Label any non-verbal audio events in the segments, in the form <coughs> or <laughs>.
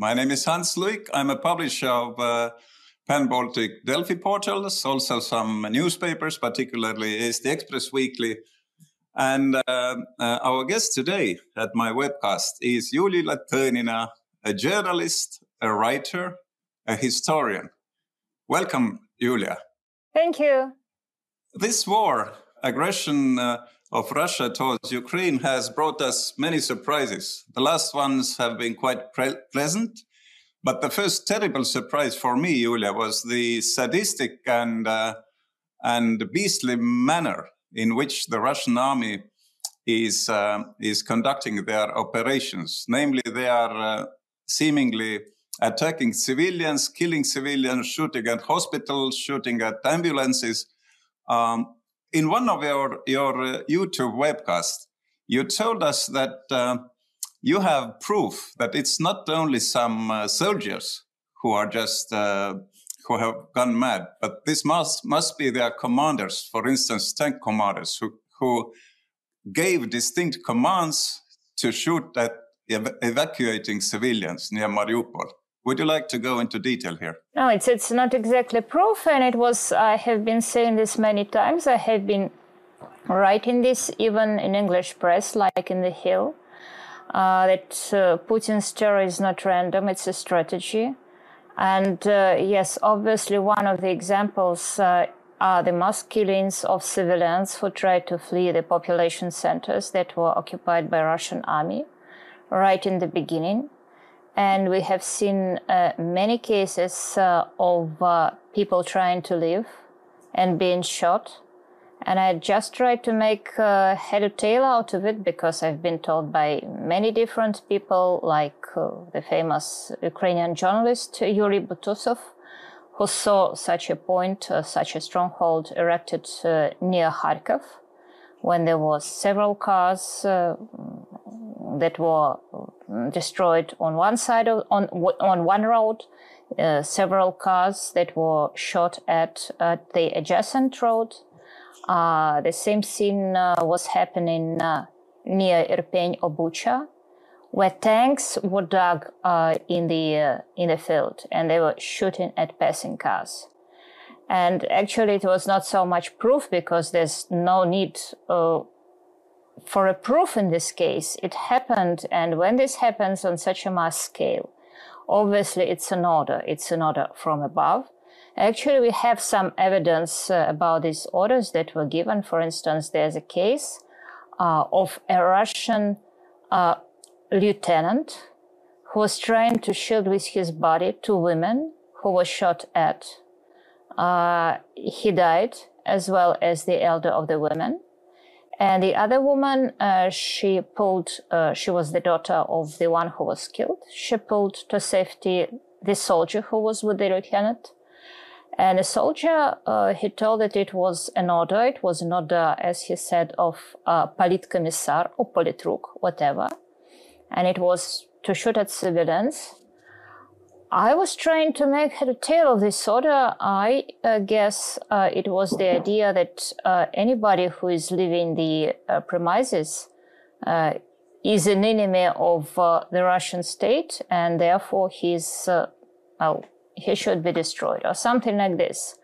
My name is Hans Luik. I'm a publisher of uh, Pan Baltic Delfi portals, also some newspapers, particularly is the Express Weekly. And uh, uh, our guest today at my webcast is Julia Latõnina, a journalist, a writer, a historian. Welcome, Julia. Thank you. This war, aggression uh, of Russia towards Ukraine, has brought us many surprises. The last ones have been quite pre- pleasant. But the first terrible surprise for me, Yulia, was the sadistic and uh, and beastly manner in which the Russian army is uh, is conducting their operations. Namely, they are uh, seemingly attacking civilians, killing civilians, shooting at hospitals, shooting at ambulances. Um, in one of your your uh, YouTube webcasts, you told us that uh, you have proof that it's not only some uh, soldiers who are just uh, who have gone mad, but this must must be their commanders. For instance, tank commanders who who gave distinct commands to shoot at ev- evacuating civilians near Mariupol. Would you like to go into detail here? No, it's it's not exactly proof, and it was. I have been saying this many times. I have been writing this even in English press, like in the Hill, uh, that uh, Putin's terror is not random; it's a strategy. And uh, yes, obviously, one of the examples uh, are the mass killings of civilians who tried to flee the population centers that were occupied by Russian army right in the beginning and we have seen uh, many cases uh, of uh, people trying to live and being shot. And I just tried to make uh, head or tail out of it because I've been told by many different people, like uh, the famous Ukrainian journalist Yuri Butusov, who saw such a point, uh, such a stronghold erected uh, near Kharkov, when there was several cars uh, that were uh, destroyed on one side of, on on one road, uh, several cars that were shot at at the adjacent road. Uh, the same scene uh, was happening uh, near Irpin Obucha, where tanks were dug in the in the field and they were shooting at passing cars. And actually, it was not so much proof because there's no need for a proof in this case, it happened, and when this happens on such a mass scale, obviously it's an order. It's an order from above. Actually, we have some evidence uh, about these orders that were given. For instance, there's a case uh, of a Russian uh, lieutenant who was trying to shield with his body two women who were shot at. Uh, he died, as well as the elder of the women. And the other woman, uh, she pulled, uh, she was the daughter of the one who was killed. She pulled to safety the soldier who was with the lieutenant. And the soldier, uh, he told that it was an order. It was an order, as he said, of uh, or politruk, whatever. And it was to shoot at civilians. I was trying to make head or tail of this order. I uh, guess uh, it was the idea that uh, anybody who is leaving the uh, premises uh, is an enemy of uh, the Russian state, and therefore he's well, he should be destroyed or something like this.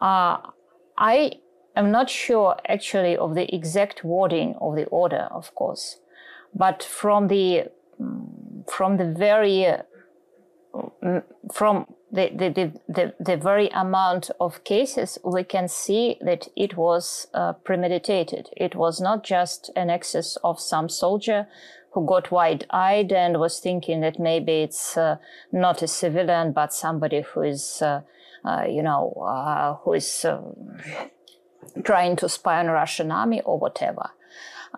I am not sure actually of the exact wording of the order, of course, but from the mm, from the very from the, the, the, the, very amount of cases, we can see that it was uh, premeditated. It was not just an excess of some soldier who got wide-eyed and was thinking that maybe it's uh, not a civilian, but somebody who is, uh, you know, who is uh, trying to spy on Russian army or whatever.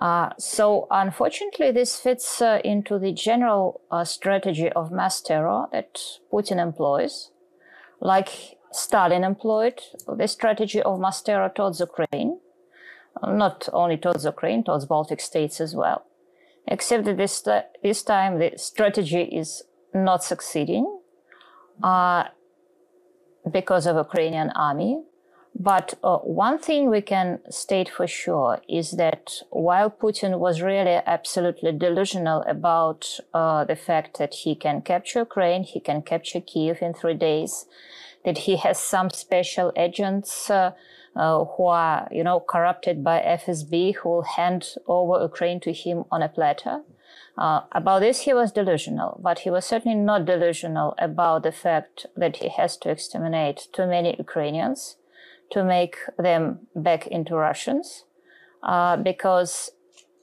Uh, so unfortunately, this fits uh, into the general uh, strategy of mass terror that Putin employs, like Stalin employed the strategy of mass terror towards Ukraine, not only towards Ukraine, towards Baltic states as well. Except that this, this time the strategy is not succeeding uh, because of Ukrainian army, But uh, one thing we can state for sure is that while Putin was really absolutely delusional about uh, the fact that he can capture Ukraine, he can capture Kiev in three days, that he has some special agents uh, uh who are, you know, corrupted by FSB who will hand over Ukraine to him on a platter. Uh, about this, he was delusional, but he was certainly not delusional about the fact that he has to exterminate too many Ukrainians to make them back into Russians, uh, because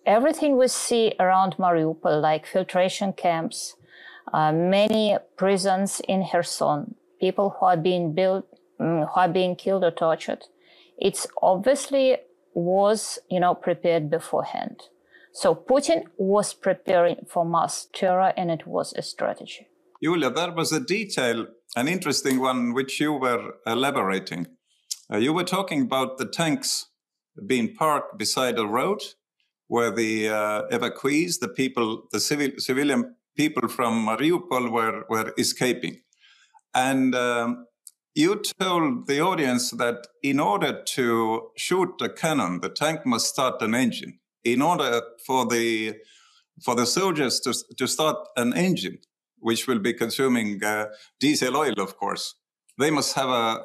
everything we see around Mariupol, like filtration camps, uh, many prisons in Kherson, people who are being built, um, who are being killed or tortured, it's obviously was, you know, prepared beforehand. So Putin was preparing for mass terror and it was a strategy. Julia, there was a detail, an interesting one, which you were elaborating. Uh, you were talking about the tanks being parked beside a road where the uh, evacuees, the people, the civil, civilian people from Mariupol were, were escaping. And um, you told the audience that in order to shoot a cannon, the tank must start an engine. In order for the for the soldiers to, to start an engine, which will be consuming uh, diesel oil, of course, they must have a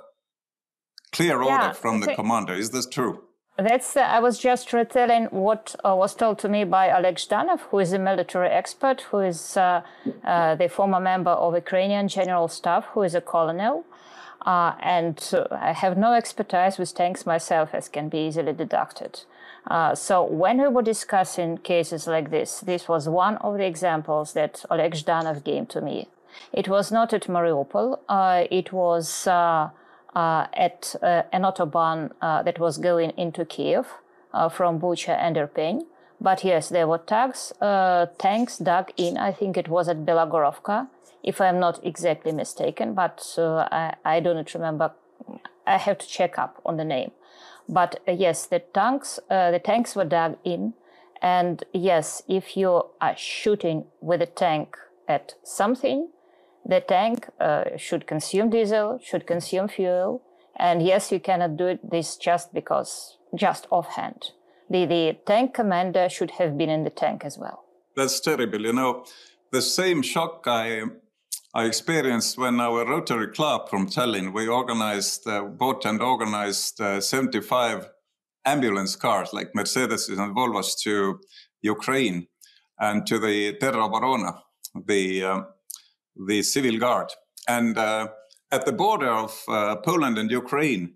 clear order yeah, from the commander. Is this true? That's. Uh, I was just retelling what uh, was told to me by Oleg Zhdanov, who is a military expert, who is uh, uh the former member of Ukrainian General Staff, who is a colonel. Uh, and uh, I have no expertise with tanks myself, as can be easily deduced. so when we were discussing cases like this, this was one of the examples that Oleg Zhdanov gave to me. It was not at Mariupol. it was uh, at uh, an autobahn uh, that was going into Kiev from Bucha and Irpin. But yes, there were tanks, tanks dug in. I think it was at Belogorovka, if I'm not exactly mistaken, but I, I do not remember. I have to check up on the name. But uh, yes, the tanks, uh, the tanks were dug in, and yes, if you are shooting with a tank at something, the tank uh, should consume diesel, should consume fuel. And yes, you cannot do this just because, just offhand. The, the tank commander should have been in the tank as well. That's terrible. You know, the same shock I, I experienced when our Rotary Club from Tallinn, we organized, uh, bought and organized uh, 75 ambulance cars like Mercedes and Volvos to Ukraine and to the Teroborona, the um, the civil guard. And uh, at the border of uh, Poland and Ukraine,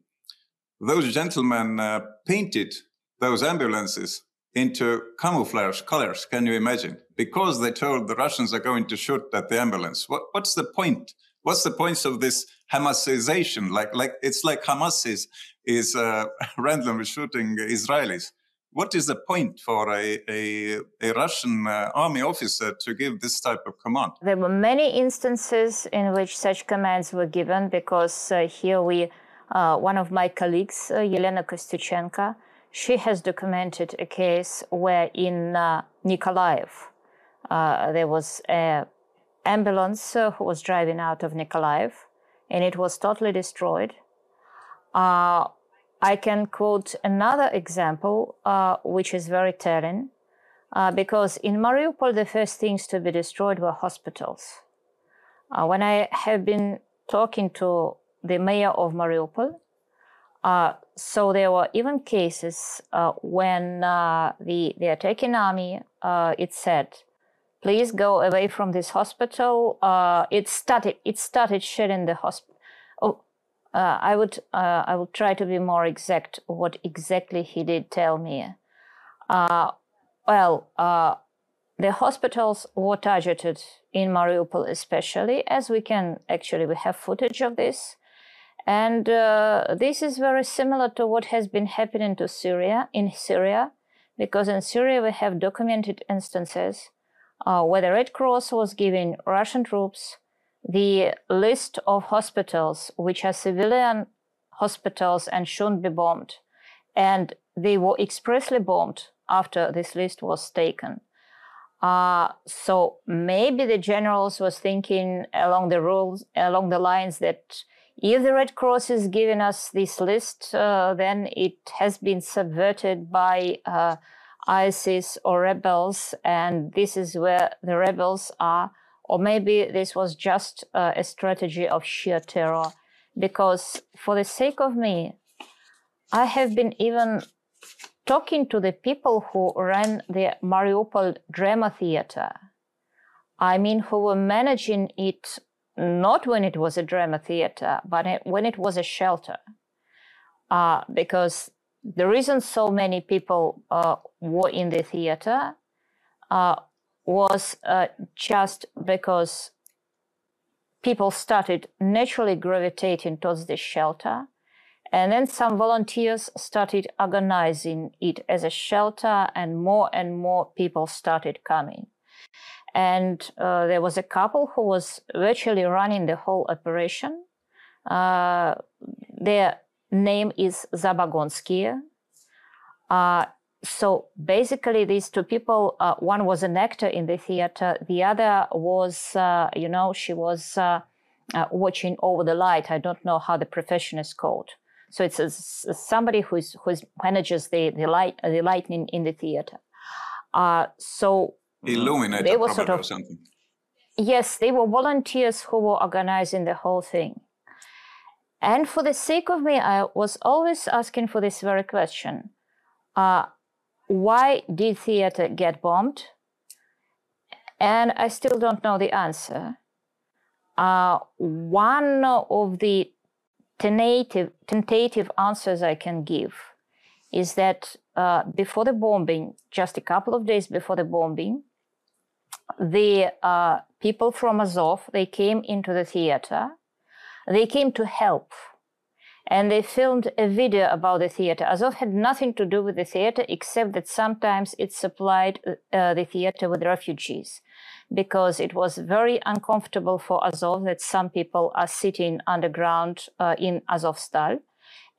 those gentlemen uh, painted those ambulances into camouflage colors. Can you imagine? Because they told the Russians are going to shoot at the ambulance. What, what's the point? What's the point of this Hamasization? Like, like it's like Hamas is, is uh, <laughs> randomly shooting Israelis what is the point for a, a, a Russian uh, army officer to give this type of command? There were many instances in which such commands were given because uh, here we, uh, one of my colleagues, uh, Yelena Kostyuchenko, she has documented a case where in uh, Nikolaev uh, there was an ambulance who was driving out of Nikolaev and it was totally destroyed. I can quote another example, uh, which is very telling, uh, because in Mariupol, the first things to be destroyed were hospitals. Uh, when I have been talking to the mayor of Mariupol, uh, so there were even cases uh, when uh, the, the attacking army, it said, please go away from this hospital. it started, it started shelling the hospital uh, I would uh, I will try to be more exact. What exactly he did tell me? Uh, well, uh, the hospitals were targeted in Mariupol, especially as we can actually we have footage of this, and uh, this is very similar to what has been happening to Syria in Syria, because in Syria we have documented instances uh, where the Red Cross was giving Russian troops the list of hospitals which are civilian hospitals and shouldn't be bombed. And they were expressly bombed after this list was taken. Uh, so maybe the generals was thinking along the rules, along the lines that If the Red Cross is giving us this list, uh, then it has been subverted by uh, ISIS or rebels, and this is where the rebels are. Or maybe this was just uh, a strategy of sheer terror. Because for the sake of me, I have been even talking to the people who ran the Mariupol Drama Theater. I mean, who were managing it not when it was a drama theater, but when it was a shelter. Uh, because the reason so many people uh, were in the theater uh, was uh, just because people started naturally gravitating towards the shelter. And then some volunteers started organizing it as a shelter, and more and more people started coming. And uh, there was a couple who was virtually running the whole operation. Uh, their name is Zabagonsky. Uh, so basically, these two people, uh, one was an actor in the theater, the other was, uh, you know, she was uh, watching over the light. I don't know how the profession is called. So it's a, somebody who's who's manages the the light the lightning in the theater. so illuminator they were sort of, something. Yes, they were volunteers who were organizing the whole thing. And for the sake of me, I was always asking for this very question. Why did theater get bombed? And I still don't know the answer. Uh, one of the tentative, tentative answers I can give is that uh, before the bombing, just a couple of days before the bombing, the uh, people from Azov, they came into the theater. They came to help. And they filmed a video about the theater. Azov had nothing to do with the theater except that sometimes it supplied uh, the theater with refugees because it was very uncomfortable for Azov that some people are sitting underground uh, in Azovstal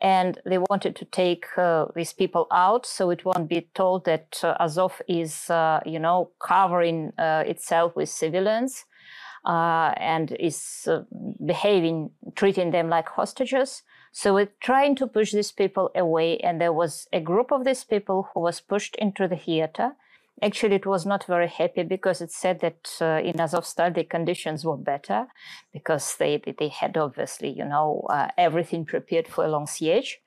and they wanted to take uh, these people out so it won't be told that uh, Azov is, uh, you know, covering uh, itself with civilians and is behaving, treating them like hostages. So we're trying to push these people away, and there was a group of these people who was pushed into the theater Actually, it was not very happy because it said that uh, in Azovstal the conditions were better because they they had obviously you know uh, everything prepared for a long siege.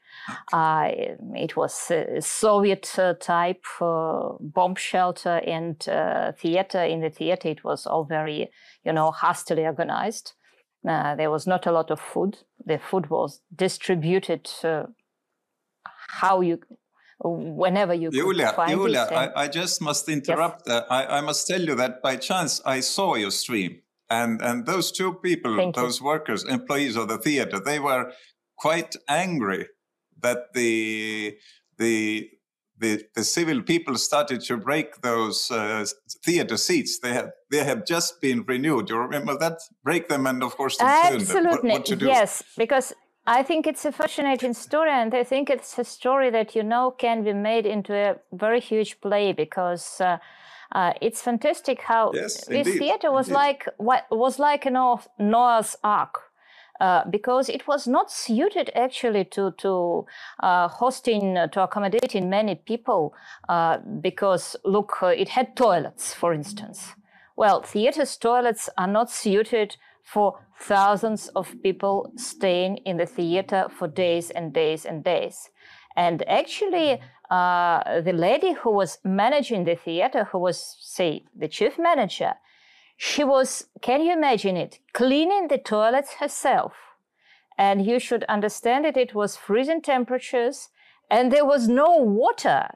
Uh, it was a Soviet uh, type uh, bomb shelter and uh, theater. In the theater, it was all very you know hastily organized. There was not a lot of food. The food was distributed how you whenever you Julia, find Julia, I, I, just must interrupt. Yes. Uh, I, I, must tell you that by chance I saw your stream, and and those two people, Thank those you. workers, employees of the theater, they were quite angry that the the the, the civil people started to break those uh, theater seats. They have they have just been renewed. You remember that? Break them and of course Absolutely. What, what yes, because I think it's a fascinating story, and I think it's a story that you know can be made into a very huge play because uh, uh, it's fantastic how yes, this indeed, theater was indeed. like what was like a Noah's Ark. Uh, because it was not suited actually to to uh, hosting uh, to accommodating many people uh, because look uh, it had toilets for instance well theaters toilets are not suited for thousands of people staying in the theater for days and days and days. And actually, the lady who was managing the theater, who was, say, the chief manager, she was, can you imagine it, cleaning the toilets herself. And you should understand that it was freezing temperatures and there was no water.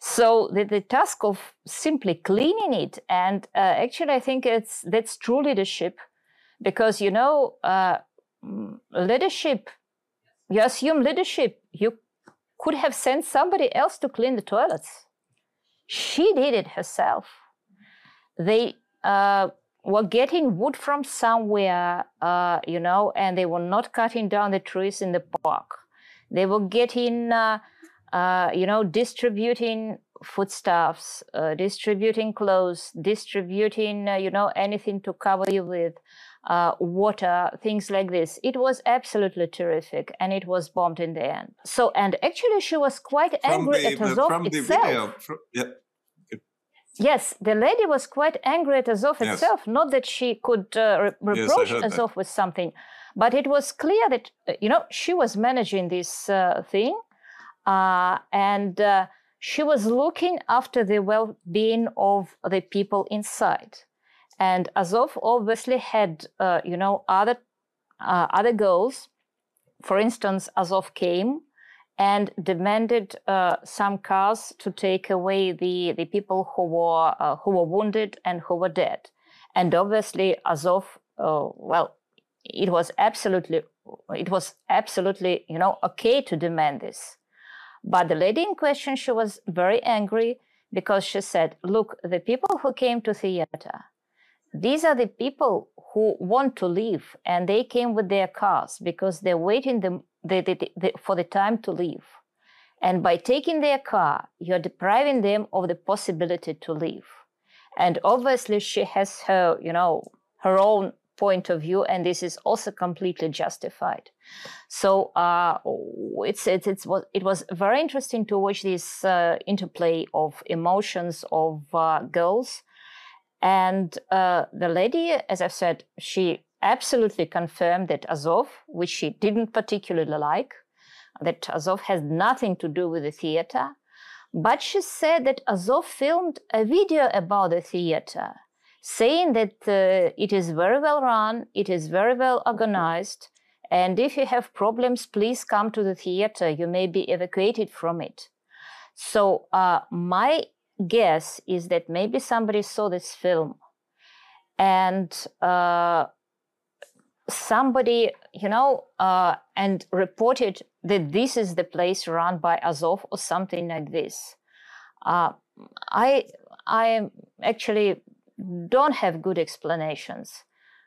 So the, the task of simply cleaning it, and uh, actually, I think it's that's true leadership because you know uh, leadership you assume leadership you could have sent somebody else to clean the toilets she did it herself they uh, were getting wood from somewhere uh, you know and they were not cutting down the trees in the park they were getting uh, uh, you know distributing foodstuffs uh, distributing clothes distributing you know anything to cover you with uh, water, things like this. It was absolutely terrific, and it was bombed in the end. So, and actually, she was quite From angry the, at Azov from the itself. video. fr- yeah. Yes, the lady was quite angry at Azov Yes. itself. Not that she could uh, re- Yes, reproach that. Azov with something, but it was clear that uh, you know she was managing this uh, thing, uh, and uh, she was looking after the well-being of the people inside. And Azov obviously had uh, you know other uh, other goals. For instance, Azov came and demanded uh, some cars to take away the, the people who were uh, who were wounded and who were dead. And obviously, Azov, uh, well, it was absolutely it was absolutely you know okay to demand this. But the lady in question, she was very angry because she said, "Look, the people who came to theater, these are the people who want to leave, and they came with their cars because they're waiting them they, they, they, for the time to leave. And by taking their car, you're depriving them of the possibility to leave. And obviously, she has her, you know, her own point of view, and this is also completely justified. So uh, it's, it's, it's, it was very interesting to watch this uh, interplay of emotions of uh, girls. And uh, the lady, as I've said, she absolutely confirmed that Azov, which she didn't particularly like, that Azov has nothing to do with the theater. But she said that Azov filmed a video about the theater, saying that uh, it is very well run, it is very well organized, and if you have problems, please come to the theater. You may be evacuated from it. So, uh, my guess is that maybe somebody saw this film and uh, somebody, you know, uh, and reported that this is the place run by Azov or something like this. Uh, I, I actually don't have good explanations.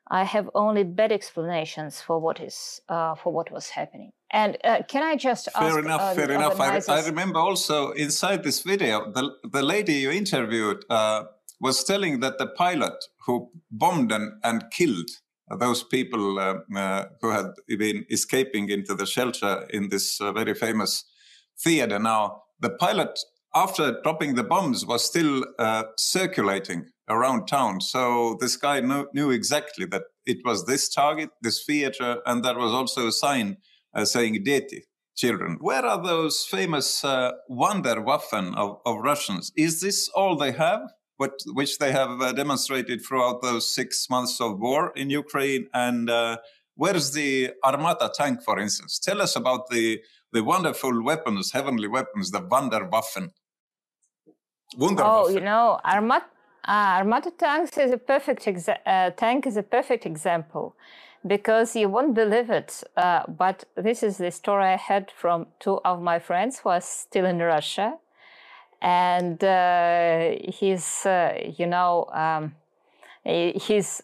I have only bad explanations for what is uh, for what was happening. And uh, can I just ask? Fair enough, uh, fair enough. I, I remember also inside this video, the, the lady you interviewed uh, was telling that the pilot who bombed and, and killed those people uh, uh, who had been escaping into the shelter in this uh, very famous theater now, the pilot, after dropping the bombs, was still circulating around town. So this guy knew, knew exactly that it was this target, this theater, and there was also a sign uh, saying Deti, children. Where are those famous uh, Wunderwaffen of, of Russians? Is this all they have? What, which they have uh, demonstrated throughout those six months of war in Ukraine. And uh, where's the Armata tank, for instance? Tell us about the, the wonderful weapons, heavenly weapons, the Wunderwaffen. Wunderwaffen. Oh, you know, Armat, uh, Armata tanks is a perfect exa- uh, tank is a perfect example because you won't believe it. Uh, but this is the story I had from two of my friends who are still in Russia, and uh, he's, uh, you know, um, he's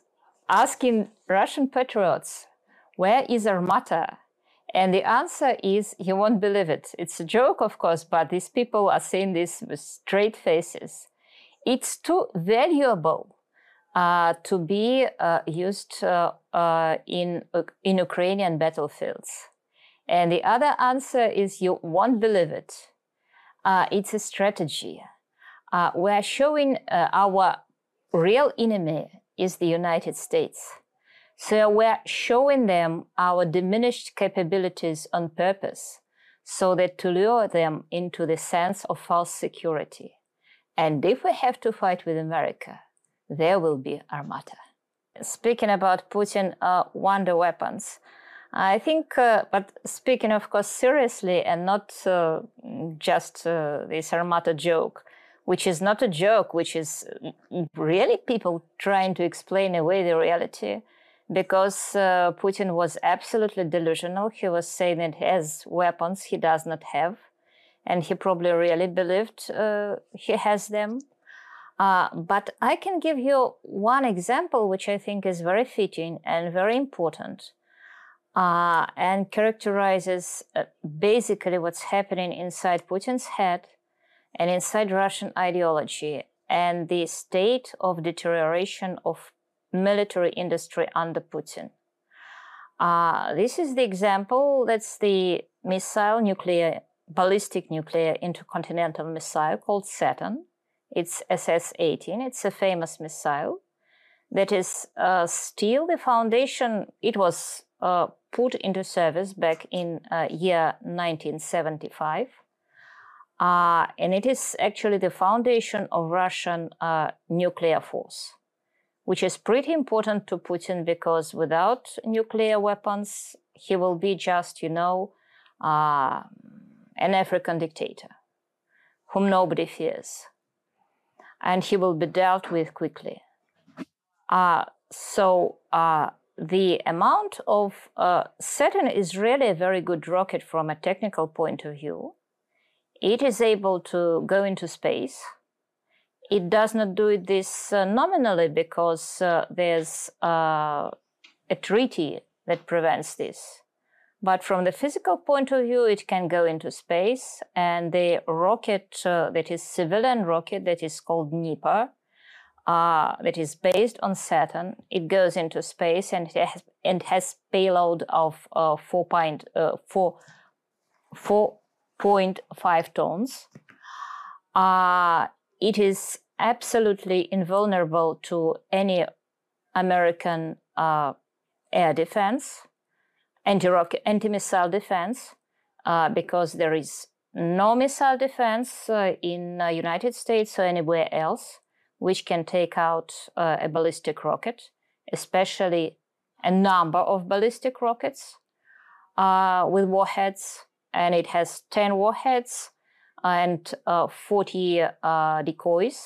asking Russian patriots, "Where is Armata?" And the answer is, you won't believe it. It's a joke, of course, but these people are saying this with straight faces. It's too valuable uh, to be uh, used uh, uh, in, in Ukrainian battlefields. And the other answer is, you won't believe it. Uh, it's a strategy. Uh, we're showing uh, our real enemy is the United States. So we're showing them our diminished capabilities on purpose so that to lure them into the sense of false security. And if we have to fight with America, there will be Armata. Speaking about Putin uh, wonder weapons, I think, uh, but speaking, of course, seriously and not uh, just uh, this Armata joke, which is not a joke, which is really people trying to explain away the reality because uh, Putin was absolutely delusional. He was saying that he has weapons he does not have, and he probably really believed uh, he has them. Uh, but I can give you one example, which I think is very fitting and very important, uh, and characterizes uh, basically what's happening inside Putin's head and inside Russian ideology and the state of deterioration of military industry under Putin. Uh, this is the example. That's the missile, nuclear, ballistic nuclear intercontinental missile called Satan. It's SS 18. It's a famous missile that is uh, still the foundation. It was uh, put into service back in uh, year 1975. Uh, and it is actually the foundation of Russian uh, nuclear force, which is pretty important to Putin because without nuclear weapons, he will be just, you know, uh, an African dictator whom nobody fears. And he will be dealt with quickly. Uh, so uh, the amount of uh, Satan is really a very good rocket from a technical point of view. It is able to go into space. It does not do this uh, nominally because uh, there's uh, a treaty that prevents this. But from the physical point of view, it can go into space, and the rocket that is civilian rocket that is called Dnipro uh, that is based on Saturn. It goes into space and it has, and has payload of uh, 4, point, uh, 4, 4.5 tons. Uh, it is absolutely invulnerable to any American uh, air defense, anti-rocket, anti-missile defense, uh, because there is no missile defense uh, in United States or anywhere else which can take out uh, a ballistic rocket, especially a number of ballistic rockets uh, with warheads, and it has 10 warheads and uh, 40 uh, decoys.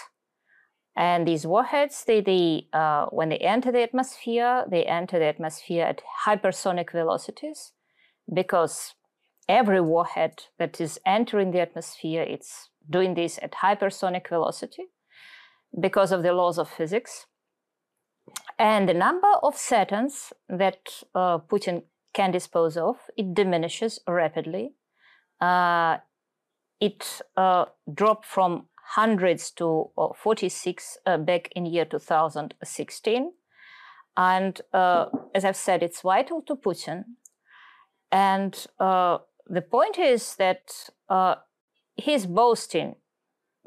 And these warheads, they, they uh, when they enter the atmosphere, they enter the atmosphere at hypersonic velocities because every warhead that is entering the atmosphere, it's doing this at hypersonic velocity because of the laws of physics. And the number of Satans that uh, Putin can dispose of, it diminishes rapidly. Uh, it uh, dropped from hundreds to uh, 46 uh, back in year 2016. And uh, as I've said, it's vital to Putin. And the point is that he's boasting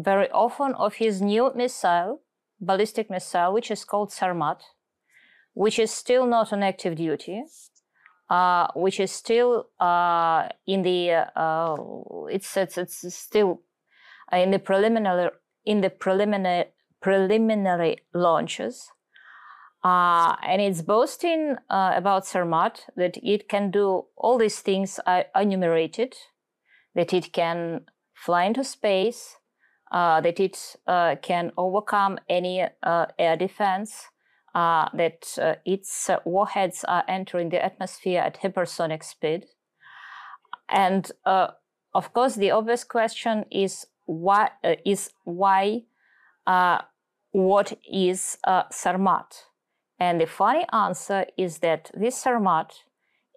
very often of his new missile, ballistic missile, which is called Sarmat, which is still not on active duty, uh, which is still uh, in the uh, it's, it's it's still in the preliminary in the preliminary preliminary launches. Uh, and it's boasting uh, about Sarmat that it can do all these things I enumerated, that it can fly into space, uh, that it uh, can overcome any uh, air defense, uh, that uh, its warheads are entering the atmosphere at hypersonic speed. And of course, the obvious question is why is why what is Sarmat? And the funny answer is that this Sarmat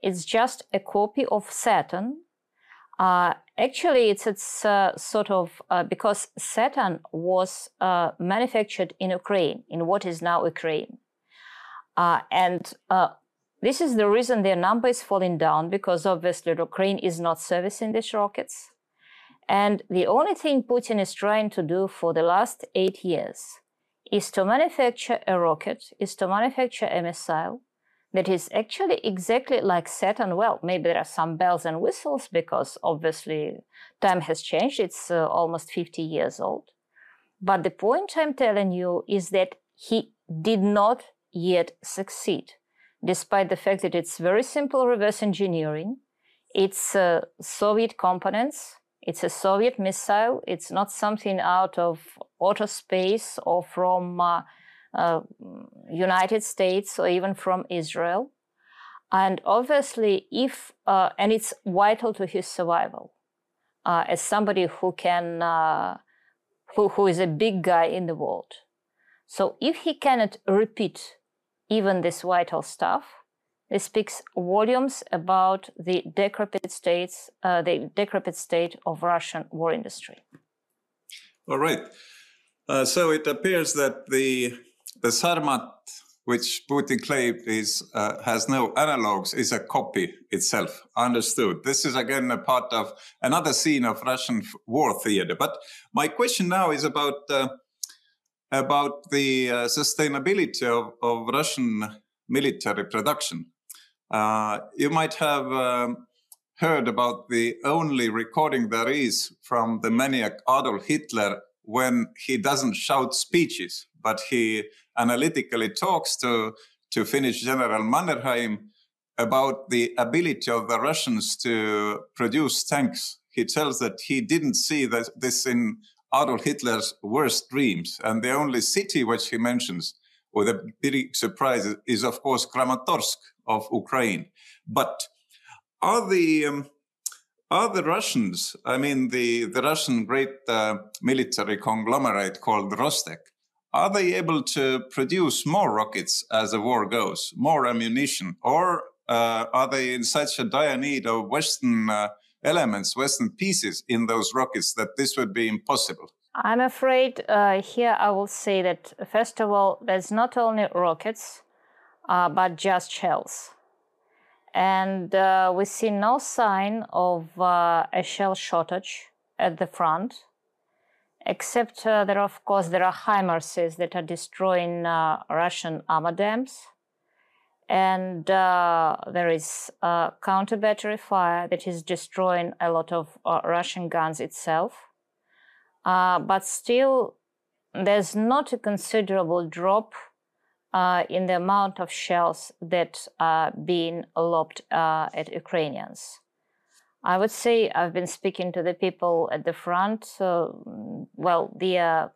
is just a copy of Satan uh, actually, it's it's uh, sort of uh, because Satan was uh, manufactured in Ukraine, in what is now Ukraine, uh, and uh, this is the reason their number is falling down because obviously Ukraine is not servicing these rockets, and the only thing Putin is trying to do for the last eight years is to manufacture a rocket, is to manufacture a missile that is actually exactly like Satan. Well, maybe there are some bells and whistles because obviously time has changed. It's uh, almost 50 years old. But the point I'm telling you is that he did not yet succeed, despite the fact that it's very simple reverse engineering. It's uh, Soviet components. It's a Soviet missile. It's not something out of outer space or from uh, United States or even from Israel. And obviously, if, uh, and it's vital to his survival uh, as somebody who can, uh, who, who is a big guy in the world. So if he cannot repeat even this vital stuff, it speaks volumes about the decrepit states, uh, the decrepit state of Russian war industry. All right. Uh, so it appears that the the Sarmat which Putin claimed is uh, has no analogs, is a copy itself. Understood. This is again a part of another scene of Russian war theater. But my question now is about uh, about the uh, sustainability of, of, Russian military production. Uh, you might have um, heard about the only recording there is from the maniac Adolf Hitler when he doesn't shout speeches, but he analytically talks to, to Finnish General Mannerheim about the ability of the Russians to produce tanks. He tells that he didn't see that this in Adolf Hitler's worst dreams. And the only city which he mentions with a big surprise is, of course, Kramatorsk of Ukraine. But are the um, are the Russians, I mean, the, the Russian great uh, military conglomerate called Rostec, are they able to produce more rockets as the war goes, more ammunition, or uh, are they in such a dire need of Western uh, elements, Western pieces in those rockets that this would be impossible? I'm afraid uh, here I will say that, first of all, there's not only rockets, uh, but just shells and uh, we see no sign of uh, a shell shortage at the front except uh, there of course there are HIMARSes that are destroying uh, russian armor dams. And uh, there is counter battery fire that is destroying a lot of uh, russian guns itself. But still there's not a considerable drop uh, in the amount of shells that are being lobbed uh, at Ukrainians. I would say I've been speaking to the people at the front. So, well, the uh,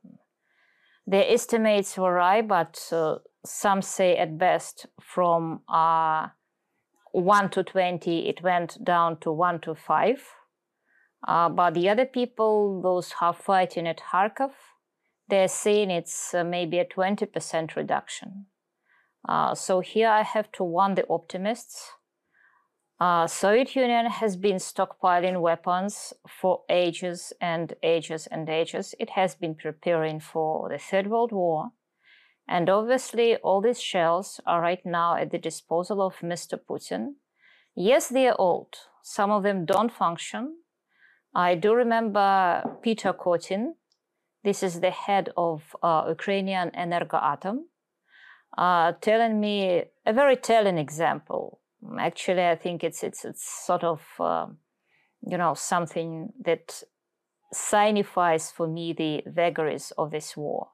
the estimates vary, but uh, some say at best from uh, one to twenty, it went down to one to five. Uh, but the other people, those who are fighting at Kharkov, they're saying it's uh, maybe a 20% reduction. Uh, so here I have to warn the optimists. Uh, Soviet Union has been stockpiling weapons for ages and ages and ages. It has been preparing for the Third World War. And obviously, all these shells are right now at the disposal of Mr. Putin. Yes, they are old. Some of them don't function. I do remember Peter Kotin, this is the head of uh, Ukrainian Energoatom, uh, telling me a very telling example. Actually, I think it's it's it's sort of uh, you know something that signifies for me the vagaries of this war.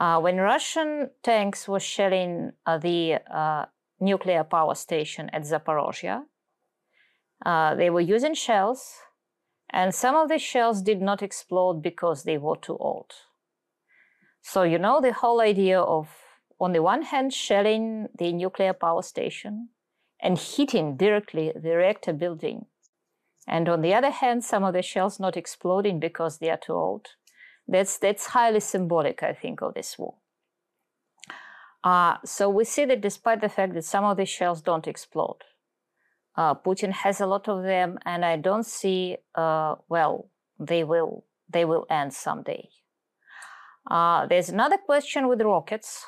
Uh, when Russian tanks were shelling uh, the uh, nuclear power station at Zaporozhye, uh, they were using shells and some of the shells did not explode because they were too old. So, you know, the whole idea of, on the one hand, shelling the nuclear power station and hitting directly the reactor building. And on the other hand, some of the shells not exploding because they are too old. That's, that's highly symbolic, I think, of this war. Uh, so we see that despite the fact that some of the shells don't explode, uh, Putin has a lot of them, and I don't see. Uh, well, they will they will end someday. Uh, there's another question with rockets,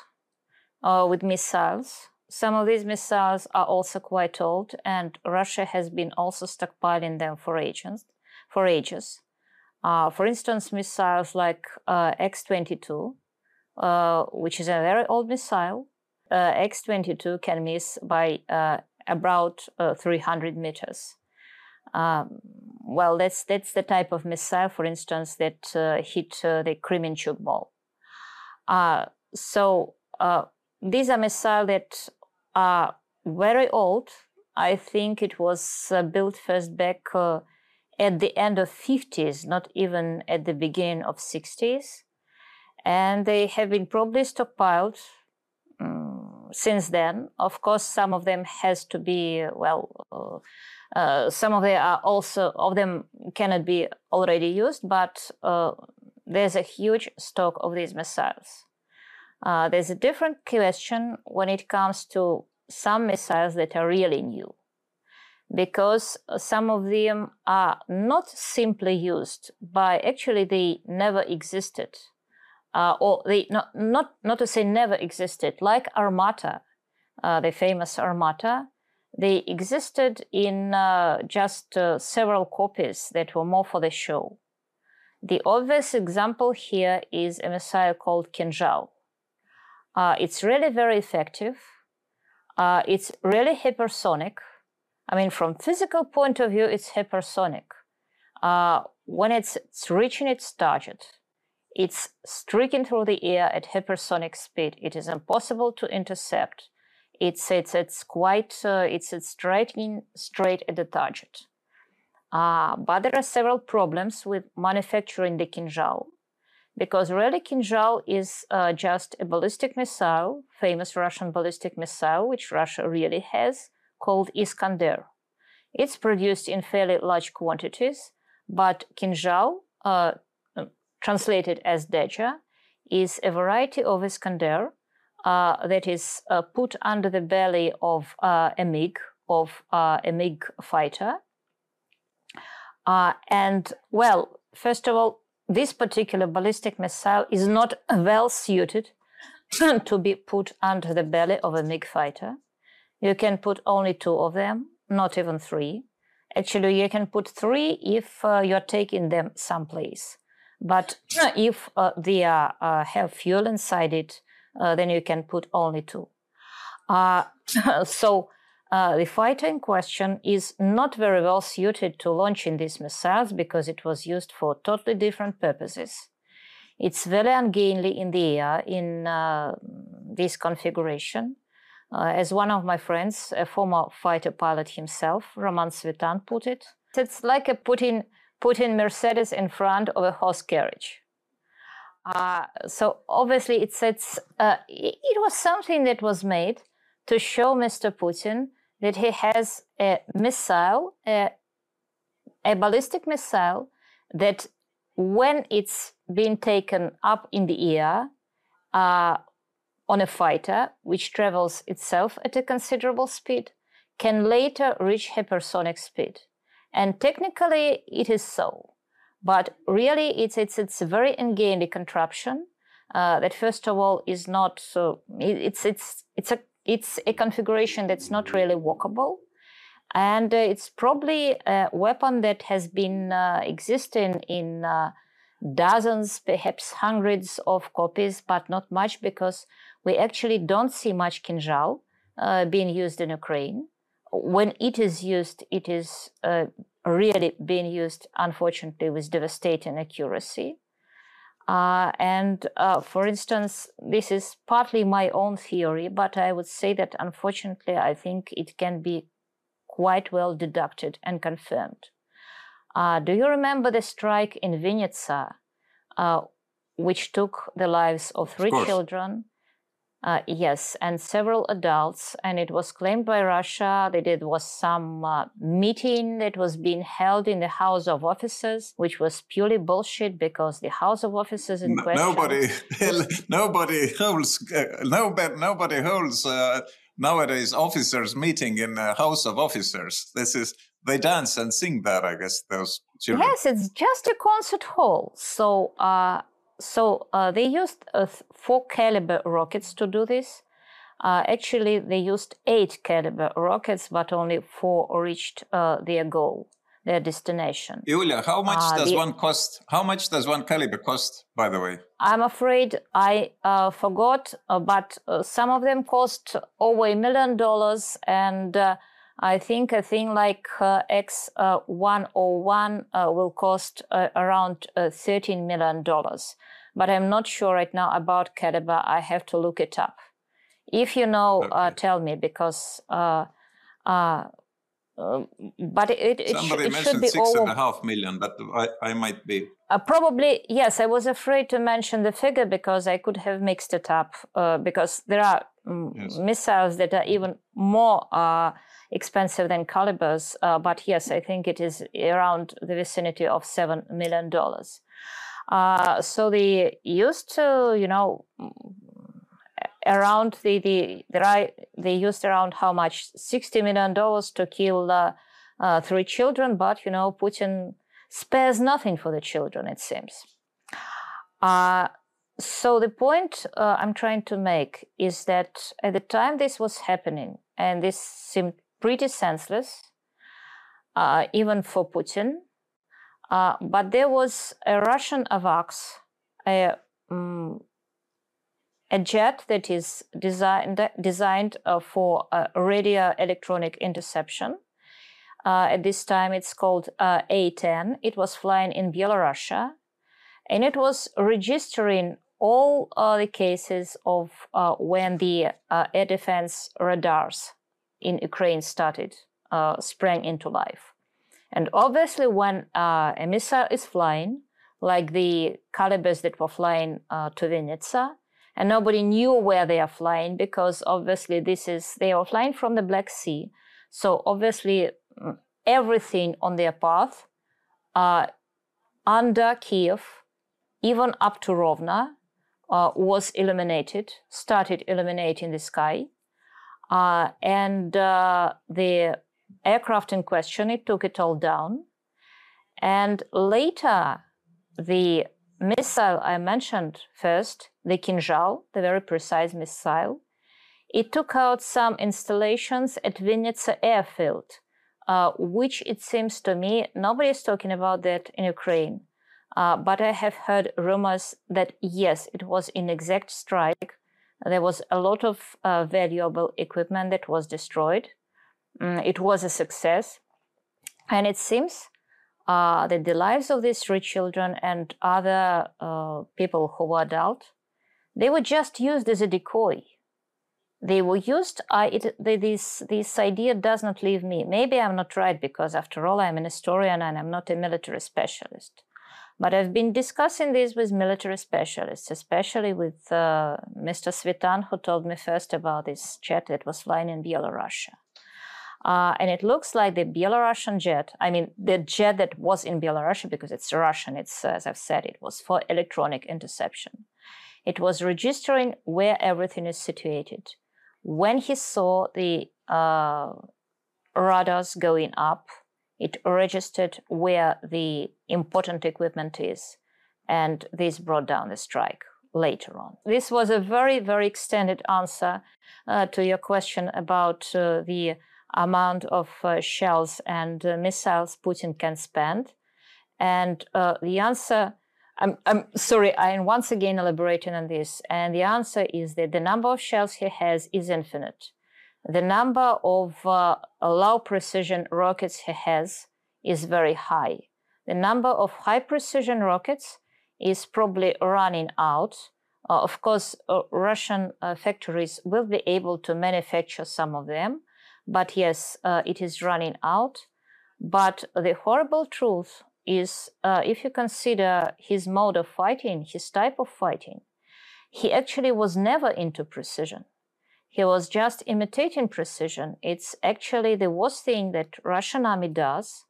uh, with missiles. Some of these missiles are also quite old, and Russia has been also stockpiling them for ages. For ages, uh, for instance, missiles like uh, X-22, which is a very old missile. X-22 can miss by about uh, 300 meters. Um, well, that's that's the type of missile, for instance, that uh, hit uh, the Kremenchuk Mall. Uh, so uh, these are missiles that are very old. I think it was uh, built first back at the end of 50s, not even at the beginning of 60s, and they have been probably stockpiled since then. Of course, some of them has to be well. Uh, some of them are also of them cannot be already used, but uh, there's a huge stock of these missiles. Uh, there's a different question when it comes to some missiles that are really new, because some of them are not simply used, by actually they never existed uh, or they not, not not to say never existed, like Armata, uh, the famous Armata. They existed in uh, just uh, several copies that were more for the show. The obvious example here is a missile called Kinzhal. Uh, it's really very effective. Uh, it's really hypersonic. I mean, from physical point of view, it's hypersonic. When it's, it's reaching its target, it's streaking through the air at hypersonic speed. It is impossible to intercept. It's it's it's quite uh, it's it's striking straight at the target. Uh, but there are several problems with manufacturing the Kinzhal because really Kinzhal is uh, just a ballistic missile, famous Russian ballistic missile, which Russia really has, called Iskander. It's produced in fairly large quantities, but Kinzhal, uh, translated as Deja, is a variety of Iskander uh, that is uh, put under the belly of uh, a MiG, of uh, a MiG fighter. Uh, and well, first of all, this particular ballistic missile is not well suited <coughs> to be put under the belly of a MiG fighter. You can put only two of them, not even three. Actually, you can put three if uh, you're taking them someplace. But if uh, they are, uh, have fuel inside it, uh, then you can put only two. Uh, <laughs> so uh, the fighter in question is not very well suited to launching these missiles because it was used for totally different purposes. It's very ungainly in the air in this configuration. Uh, as one of my friends, a former fighter pilot himself, Roman Svitan, put it, it's like a putting putting Mercedes in front of a horse carriage. Uh, so obviously, it says uh, it was something that was made to show Mr. Putin that he has a missile, a, a ballistic missile that, when it's being taken up in the air, uh, on a fighter, which travels itself at a considerable speed, can later reach hypersonic speed. And technically, it is so. But really, it's, it's, it's a very ungainly contraption uh, that, first of all, is not so, it's, it's, it's, a, it's a configuration that's not really walkable. And uh, it's probably a weapon that has been uh, existing in uh, dozens, perhaps hundreds of copies, but not much because we actually don't see much Kinzhal uh, being used in Ukraine. When it is used, it is uh, really being used, unfortunately, with devastating accuracy. Uh, and uh, for instance, this is partly my own theory, but I would say that unfortunately, I think it can be quite well deducted and confirmed. Uh, do you remember the strike in Vinnytsia, uh, which took the lives of three of children? Uh, yes, and several adults, and it was claimed by Russia that it was some uh, meeting that was being held in the House of Officers, which was purely bullshit because the House of Officers in question. Nobody, <laughs> nobody holds, uh, nobody, nobody holds uh, nowadays officers meeting in a House of Officers. This is they dance and sing there, I guess. Those children. Yes, it's just a concert hall. So uh, so uh, they used uh, four caliber rockets to do this. Uh, actually, they used eight caliber rockets, but only four reached uh, their goal, their destination. Yulia, how much uh, does the, one cost? How much does one caliber cost, by the way? I'm afraid I uh, forgot, but some of them cost over a million dollars, and I think a thing like uh, X101 uh, will cost uh, around uh, $13 million. But I'm not sure right now about caliber. I have to look it up. If you know, uh, okay. tell me because. Uh, but it, it, Somebody sh- it mentioned should be six over... and a half million, but I, I might be. probably, yes. I was afraid to mention the figure because I could have mixed it up because there are mm, yes. missiles that are even more expensive than calibers. Uh, but yes, I think it is around the vicinity of seven million dollars. Uh, so they used to, you know, around the the they, they used around how much sixty million dollars to kill uh, three children, but you know Putin spares nothing for the children. It seems. Uh, so the point uh, I'm trying to make is that at the time this was happening, and this seemed pretty senseless, uh, even for Putin, uh, but there was a Russian AWACS, a, um, a jet that is designed designed uh, for radio electronic interception. Uh, at this time, it's called uh, A10. It was flying in Belarus, and it was registering all uh, the cases of uh, when the uh, air defense radars in Ukraine started uh, sprang into life. And obviously, when uh, a missile is flying, like the calibers that were flying uh, to Vinnytsia, and nobody knew where they are flying because obviously this is they are flying from the Black Sea. So obviously, mm, everything on their path under Kiev, even up to Rovno, uh, was illuminated, started illuminating the sky. Uh, and uh, the aircraft in question, it took it all down. And later, the missile I mentioned first, the Kinzhal, the very precise missile, it took out some installations at Vinnytsia airfield, uh, which it seems to me nobody is talking about that in Ukraine. Uh, but I have heard rumors that yes, it was in exact strike. There was a lot of uh, valuable equipment that was destroyed. Mm, it was a success. And it seems uh, that the lives of these three children and other uh, people who were adult, they were just used as a decoy. They were used. I, it, this this idea does not leave me. Maybe I'm not right because, after all, I'm an historian and I'm not a military specialist. But I've been discussing this with military specialists, especially with uh, Mr. Svitan, who told me first about this jet that was flying in Belarus. Uh, and it looks like the Belarusian jet, I mean, the jet that was in Belarus, because it's Russian, it's, as I've said, it was for electronic interception. It was registering where everything is situated. When he saw the uh, radars going up, it registered where the important equipment is, and this brought down the strike later on. This was a very, very extended answer uh, to your question about uh, the amount of uh, shells and uh, missiles Putin can spend. And uh, the answer, I'm, I'm sorry, I'm once again elaborating on this. And the answer is that the number of shells he has is infinite the number of uh, low precision rockets he has is very high. The number of high precision rockets is probably running out. Uh, of course, uh, Russian uh, factories will be able to manufacture some of them, but yes, uh, it is running out. But the horrible truth is uh, if you consider his mode of fighting, his type of fighting, he actually was never into precision. He was just imitating precision. It's actually the worst thing that Russian army does.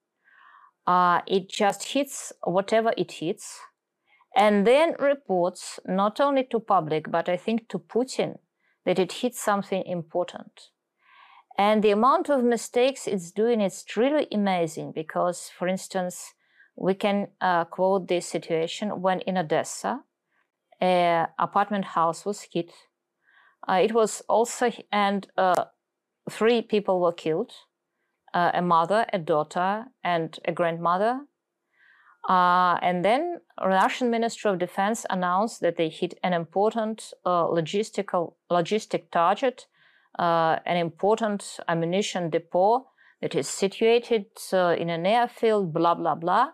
Uh, it just hits whatever it hits and then reports not only to public, but I think to Putin that it hits something important. And the amount of mistakes it's doing is really amazing because, for instance, we can uh, quote this situation when in Odessa, an apartment house was hit it was also, and uh, three people were killed uh, a mother, a daughter, and a grandmother. Uh, and then Russian Ministry of Defense announced that they hit an important uh, logistical logistic target, uh, an important ammunition depot that is situated in an airfield, blah blah blah.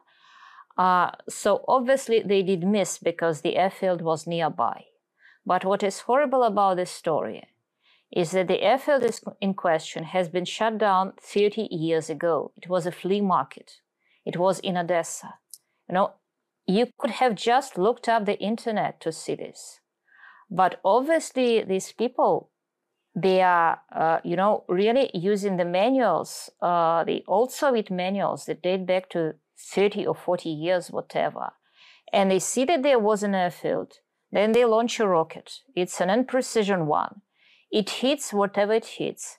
so obviously they did miss because the airfield was nearby. But what is horrible about this story is that the airfield in question has been shut down 30 years ago. It was a flea market. It was in Odessa. You know, you could have just looked up the internet to see this. But obviously, these people, they are, uh, you know, really using the manuals, uh, the old Soviet manuals that date back to 30 or 40 years, whatever. And they see that there was an airfield then they launch a rocket. It's an unprecision one. It hits whatever it hits.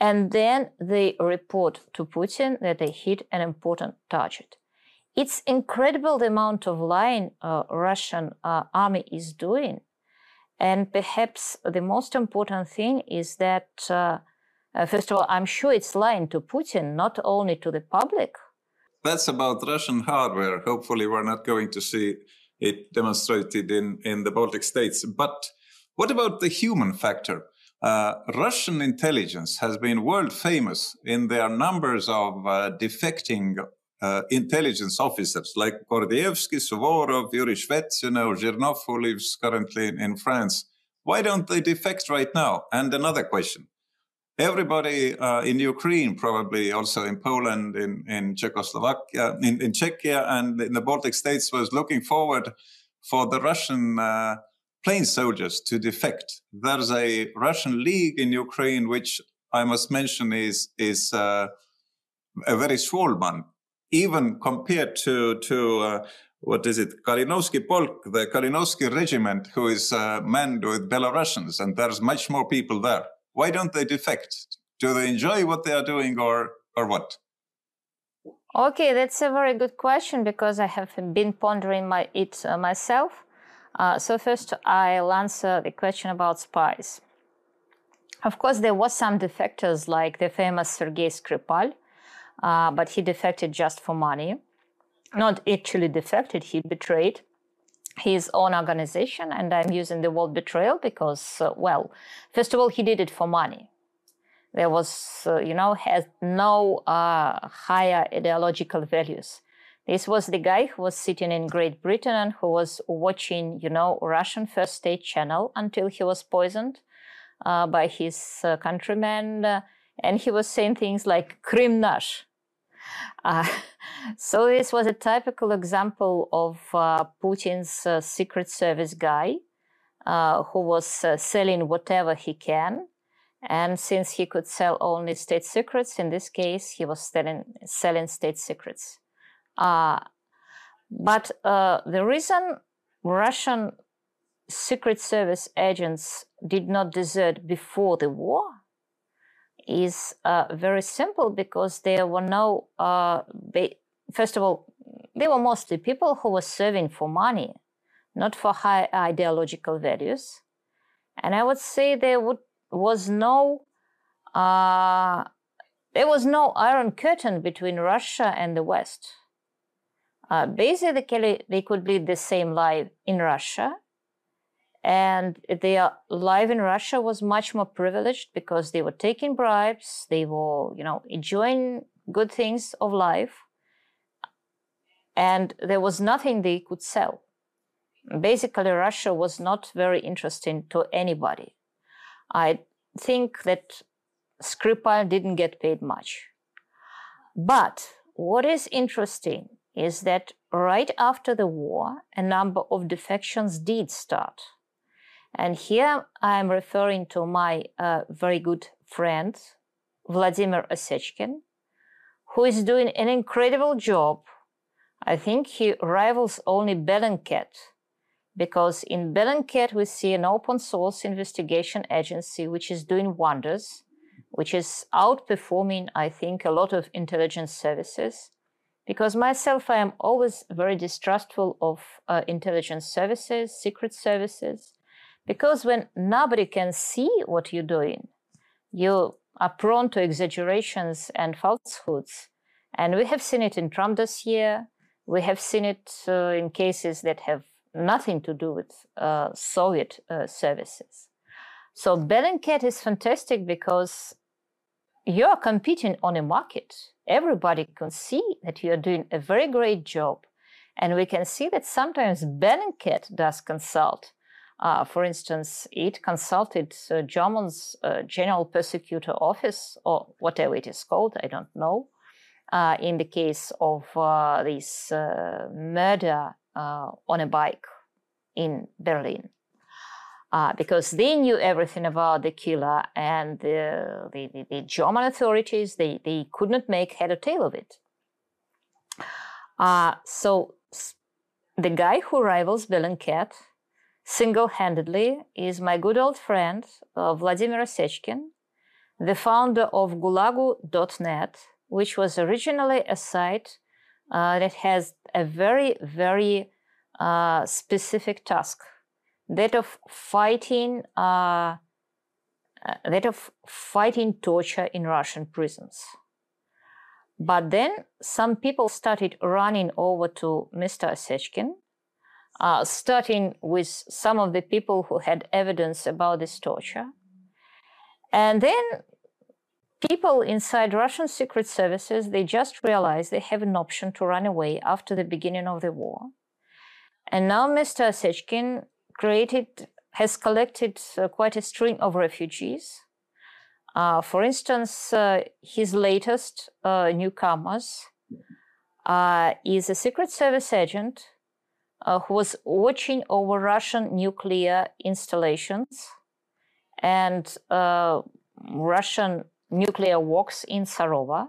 And then they report to Putin that they hit an important target. it's incredible the amount of lying uh, Russian uh, army is doing. And perhaps the most important thing is that, uh, uh, first of all, I'm sure it's lying to Putin, not only to the public. That's about Russian hardware. Hopefully, we're not going to see it demonstrated in, in the Baltic states. But what about the human factor? Uh, Russian intelligence has been world famous in their numbers of uh, defecting uh, intelligence officers like Gordievsky, Suvorov, Yuri Shvets, you know, Zhirnov, who lives currently in, in France. Why don't they defect right now? And another question. Everybody uh, in Ukraine, probably also in Poland, in, in Czechoslovakia, in, in Czechia, and in the Baltic states was looking forward for the Russian uh, plain soldiers to defect. There's a Russian league in Ukraine, which I must mention is, is uh, a very small one even compared to to uh, what is it, Kalinovsky Polk, the Kalinovsky regiment, who is uh, manned with Belarusians, and there's much more people there. Why don't they defect? Do they enjoy what they are doing, or or what? Okay, that's a very good question because I have been pondering my, it uh, myself. Uh, so first, I'll answer the question about spies. Of course, there was some defectors like the famous Sergei Skripal, uh, but he defected just for money. Not actually defected, he betrayed his own organization. And I'm using the word betrayal because, uh, well, first of all, he did it for money. There was, uh, you know, has no uh, higher ideological values. This was the guy who was sitting in Great Britain and who was watching, you know, Russian First State channel until he was poisoned uh, by his uh, countrymen and he was saying things like Krim nash. Uh, <laughs> so this was a typical example of uh, Putin's uh, secret service guy uh, who was uh, selling whatever he can. And since he could sell only state secrets, in this case, he was selling, selling state secrets. Uh, but the reason Russian secret service agents did not desert before the war is uh, very simple because there were no, uh, they, first of all, they were mostly people who were serving for money, not for high ideological values. And I would say there would, was no, uh, there was no iron curtain between Russia and the West. Uh, basically, they could lead the same life in Russia and their uh, life in Russia was much more privileged because they were taking bribes, they were, you know, enjoying good things of life, and there was nothing they could sell. Basically, Russia was not very interesting to anybody. I think that Skripal didn't get paid much. But what is interesting is that right after the war, a number of defections did start. And here I'm referring to my uh, very good friend, Vladimir Osechkin, who is doing an incredible job. I think he rivals only Bellingcat, because in Bellingcat we see an open source investigation agency which is doing wonders, which is outperforming, I think, a lot of intelligence services. Because myself, I am always very distrustful of uh, intelligence services, secret services, because when nobody can see what you're doing, you are prone to exaggerations and falsehoods. And we have seen it in Trump dossier. We have seen it uh, in cases that have nothing to do with uh, Soviet uh, services. So Bellingcat is fantastic because you are competing on a market. Everybody can see that you are doing a very great job. And we can see that sometimes Bellingcat does consult uh, for instance, it consulted uh, German's uh, General Prosecutor Office, or whatever it is called, I don't know, uh, in the case of uh, this uh, murder on a bike in Berlin. because they knew everything about the killer, and the, the, the, German authorities they, they could not make head or tail of it. so the guy who rivals Bellingcat single handedly is my good old friend uh, Vladimir Osechkin, the founder of Gulagu.net, which was originally a site uh, that has a very, very uh, specific task that of fighting uh, uh, that of fighting torture in Russian prisons. But then some people started running over to Mr. Osechkin, uh, starting with some of the people who had evidence about this torture. And then people inside Russian secret services, they just realized they have an option to run away after the beginning of the war. And now Mr. Osechkin created, has collected uh, quite a string of refugees. Uh, for instance, uh, his latest uh, newcomers uh, is a Secret Service agent uh, who was watching over Russian nuclear installations and Russian nuclear works in Sarova.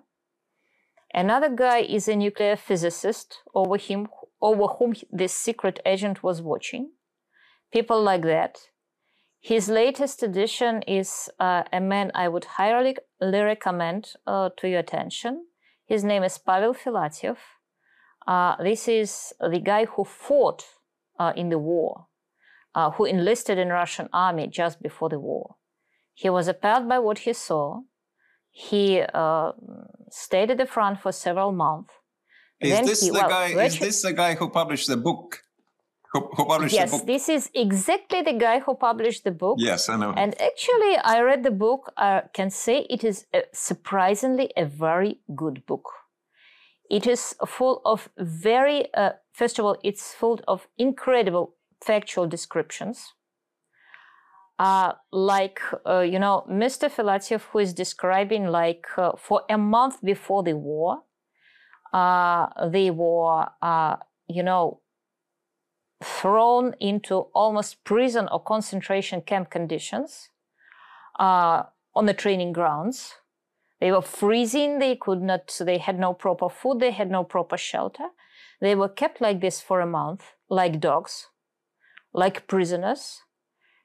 Another guy is a nuclear physicist over him, over whom this secret agent was watching. People like that. His latest edition is uh, a man I would highly recommend uh, to your attention. His name is Pavel Filatyev. Uh, this is the guy who fought uh, in the war, uh, who enlisted in Russian army just before the war. He was appalled by what he saw. He uh, stayed at the front for several months. Is Then this he- the well, guy? Is this the guy who published the book? Who, who published Yes, the book? this is exactly the guy who published the book. Yes, I know. And actually, I read the book. I can say it is a, surprisingly a very good book. It is full of very, uh, first of all, it's full of incredible factual descriptions. Uh, like, uh, you know, Mr. Filatyev, who is describing like uh, for a month before the war, uh, they were, uh, you know, thrown into almost prison or concentration camp conditions on the training grounds. They were freezing. They could not. They had no proper food. They had no proper shelter. They were kept like this for a month, like dogs, like prisoners.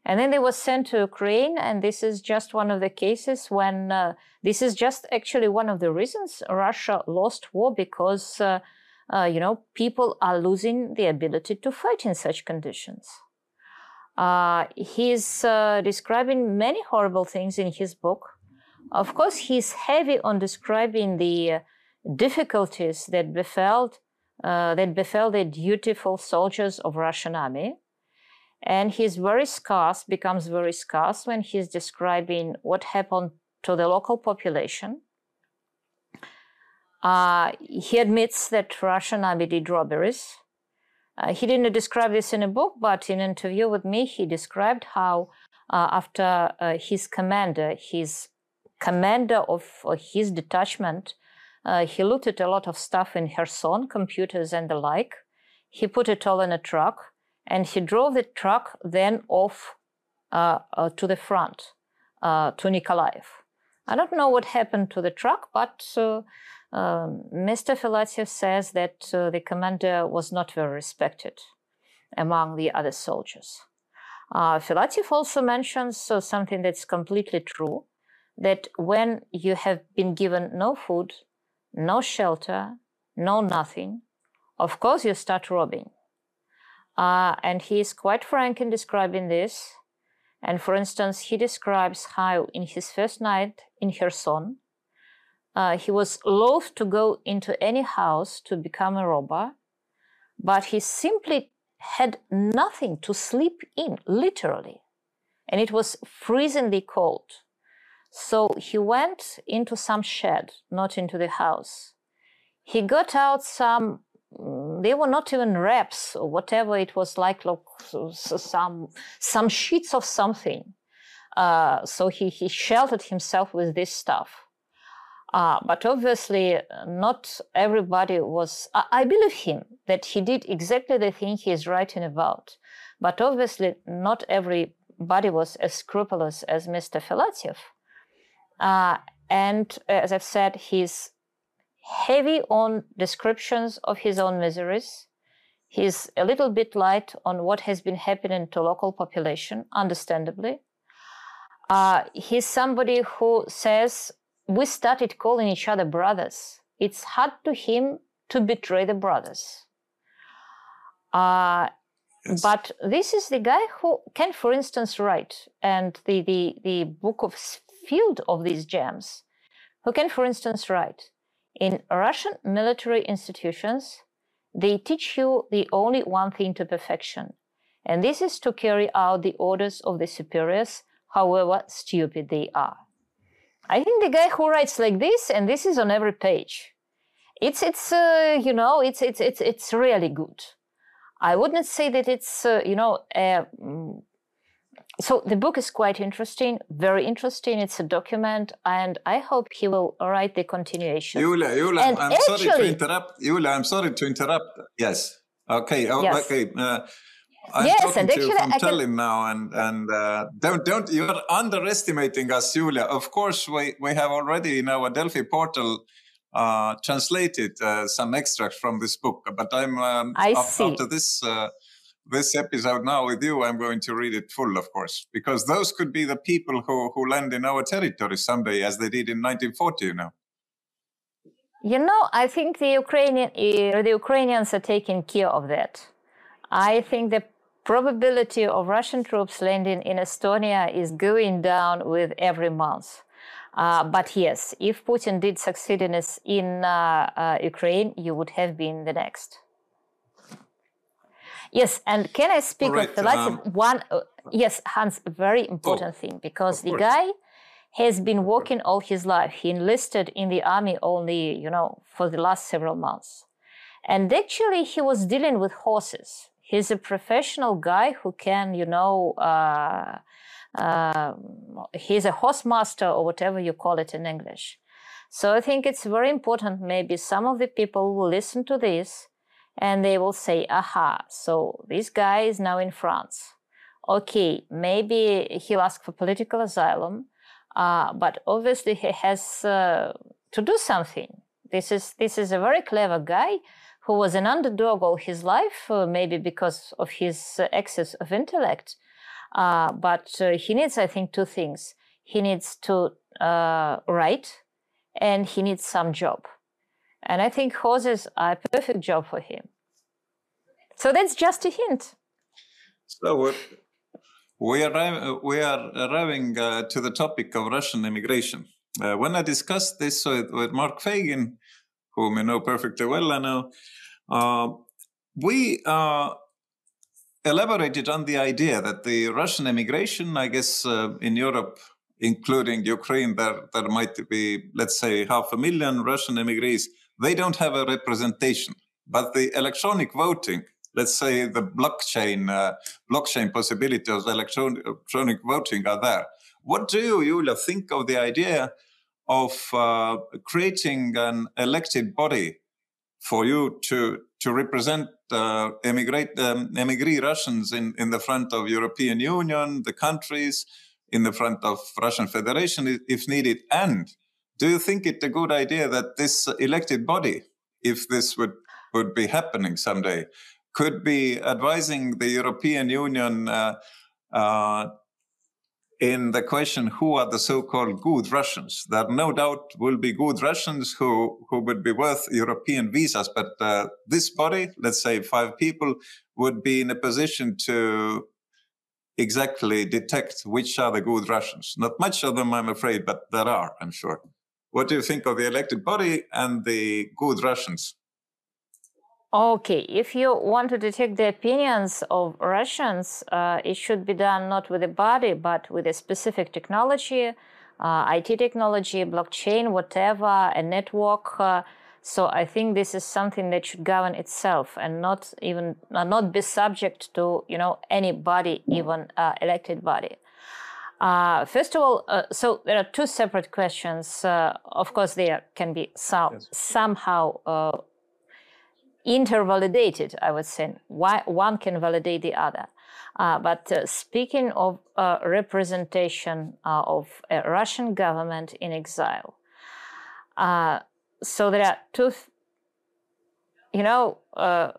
And then they were sent to Ukraine. And this is just one of the cases when uh, this is just actually one of the reasons Russia lost war because. Uh, uh, you know, people are losing the ability to fight in such conditions. Uh, he's uh, describing many horrible things in his book. Of course, he's heavy on describing the uh, difficulties that befell uh, that befell the dutiful soldiers of Russian army, and he's very scarce, becomes very scarce when he's describing what happened to the local population. Uh, he admits that Russian army did robberies. Uh, he didn't describe this in a book, but in an interview with me, he described how uh, after uh, his commander, his commander of uh, his detachment, uh, he looted a lot of stuff in Kherson, computers and the like. He put it all in a truck, and he drove the truck then off uh, uh, to the front, uh, to Nikolaev. I don't know what happened to the truck, but uh, um, Mr. Filatyev says that uh, the commander was not very respected among the other soldiers. Uh, also mentions uh, something that's completely true that when you have been given no food, no shelter, no nothing, of course you start robbing. Uh, and he is quite frank in describing this. And for instance, he describes how in his first night in Kherson, uh, he was loath to go into any house to become a robber, but he simply had nothing to sleep in, literally. And it was freezingly cold. So he went into some shed, not into the house. He got out some, mm, they were not even wraps or whatever it was like, look, so- so some, some sheets of something. Uh, so he, he sheltered himself with this stuff. Uh, but obviously, uh, not everybody was. I, I believe him that he did exactly the thing he is writing about. But obviously, not everybody was as scrupulous as Mr. Filatyev. Uh, and as I've said, he's heavy on descriptions of his own miseries. He's a little bit light on what has been happening to local population, understandably. Uh, he's somebody who says we started calling each other brothers. It's hard to him to betray the brothers. Uh, yes. But this is the guy who can, for instance, write, and the, the, the book of field of these gems, who can, for instance, write. In Russian military institutions, they teach you the only one thing to perfection, and this is to carry out the orders of the superiors, however stupid they are. I think the guy who writes like this, and this is on every page, it's it's uh, you know it's it's it's it's really good. I wouldn't say that it's uh, you know. Uh, so the book is quite interesting, very interesting. It's a document, and I hope he will write the continuation. Yulia, Yulia, and I'm actually, sorry to interrupt. Yulia, I'm sorry to interrupt. Yes. Okay. Oh, yes. Okay. Uh, I'm yes, talking and actually, to you from Tallinn now, and and uh, don't don't you're underestimating us, Julia. Of course, we we have already in our Delfi portal uh, translated uh, some extracts from this book, but I'm um, I up, see. after this uh, this episode now with you, I'm going to read it full, of course, because those could be the people who who land in our territory someday, as they did in 1940. You know. You know, I think the Ukrainian uh, the Ukrainians are taking care of that. I think the probability of Russian troops landing in Estonia is going down with every month. Uh, but yes, if Putin did succeed in, in uh, uh, Ukraine, you would have been the next. Yes, and can I speak right, of the um, one? Uh, yes, Hans, a very important oh, thing because the guy has been working all his life. He enlisted in the army only, you know, for the last several months. And actually, he was dealing with horses he's a professional guy who can, you know, uh, uh, he's a horse master or whatever you call it in English. So I think it's very important. Maybe some of the people will listen to this and they will say, aha, so this guy is now in France. Okay, maybe he'll ask for political asylum, uh, but obviously he has uh, to do something. This is, this is a very clever guy who was an underdog all his life, uh, maybe because of his uh, excess of intellect. Uh, but uh, he needs, I think, two things. He needs to write and he needs some job. And I think horses are a perfect job for him. So that's just a hint. So we are, we are arriving uh, to the topic of Russian immigration. when I discussed this with, with Mark Feygin, whom you know perfectly well, I know, uh, we uh, elaborated on the idea that the Russian immigration, I guess, uh, in Europe, including Ukraine, there, there might be, let's say, half a million Russian immigrants. They don't have a representation. But the electronic voting, let's say the blockchain, uh, blockchain possibilities of electronic, electronic voting are there. What do you, think of the idea of uh, creating an elected body for you to to represent uh, emigrate um, emigree Russians in in the front of European Union, the countries, in the front of Russian Federation if needed. And do you think it a good idea that this elected body, if this would would be happening someday, could be advising the European Union uh, uh, in the question who are the so-called good Russians. There no doubt will be good Russians who, who would be worth European visas, but uh, this body, let's say five people, would be in a position to exactly detect which are the good Russians. Not much of them, I'm afraid, but there are, I'm sure. What do you think of the elected body and the good Russians? Okay, if you want to detect the opinions of Russians, uh, it should be done not with a body, but with a specific technology, uh, IT technology, blockchain, whatever, a network. Uh, so I think this is something that should govern itself and not even uh, not be subject to you know any body, even uh, elected body. Uh, first of all, uh, so there are two separate questions. Uh, of course, there can be some, yes. somehow uh, intervalidated, I would say. Why, one can validate the other. Uh, but uh, speaking of uh, representation uh, of a Russian government in exile, uh, so there are two, th- you know, uh,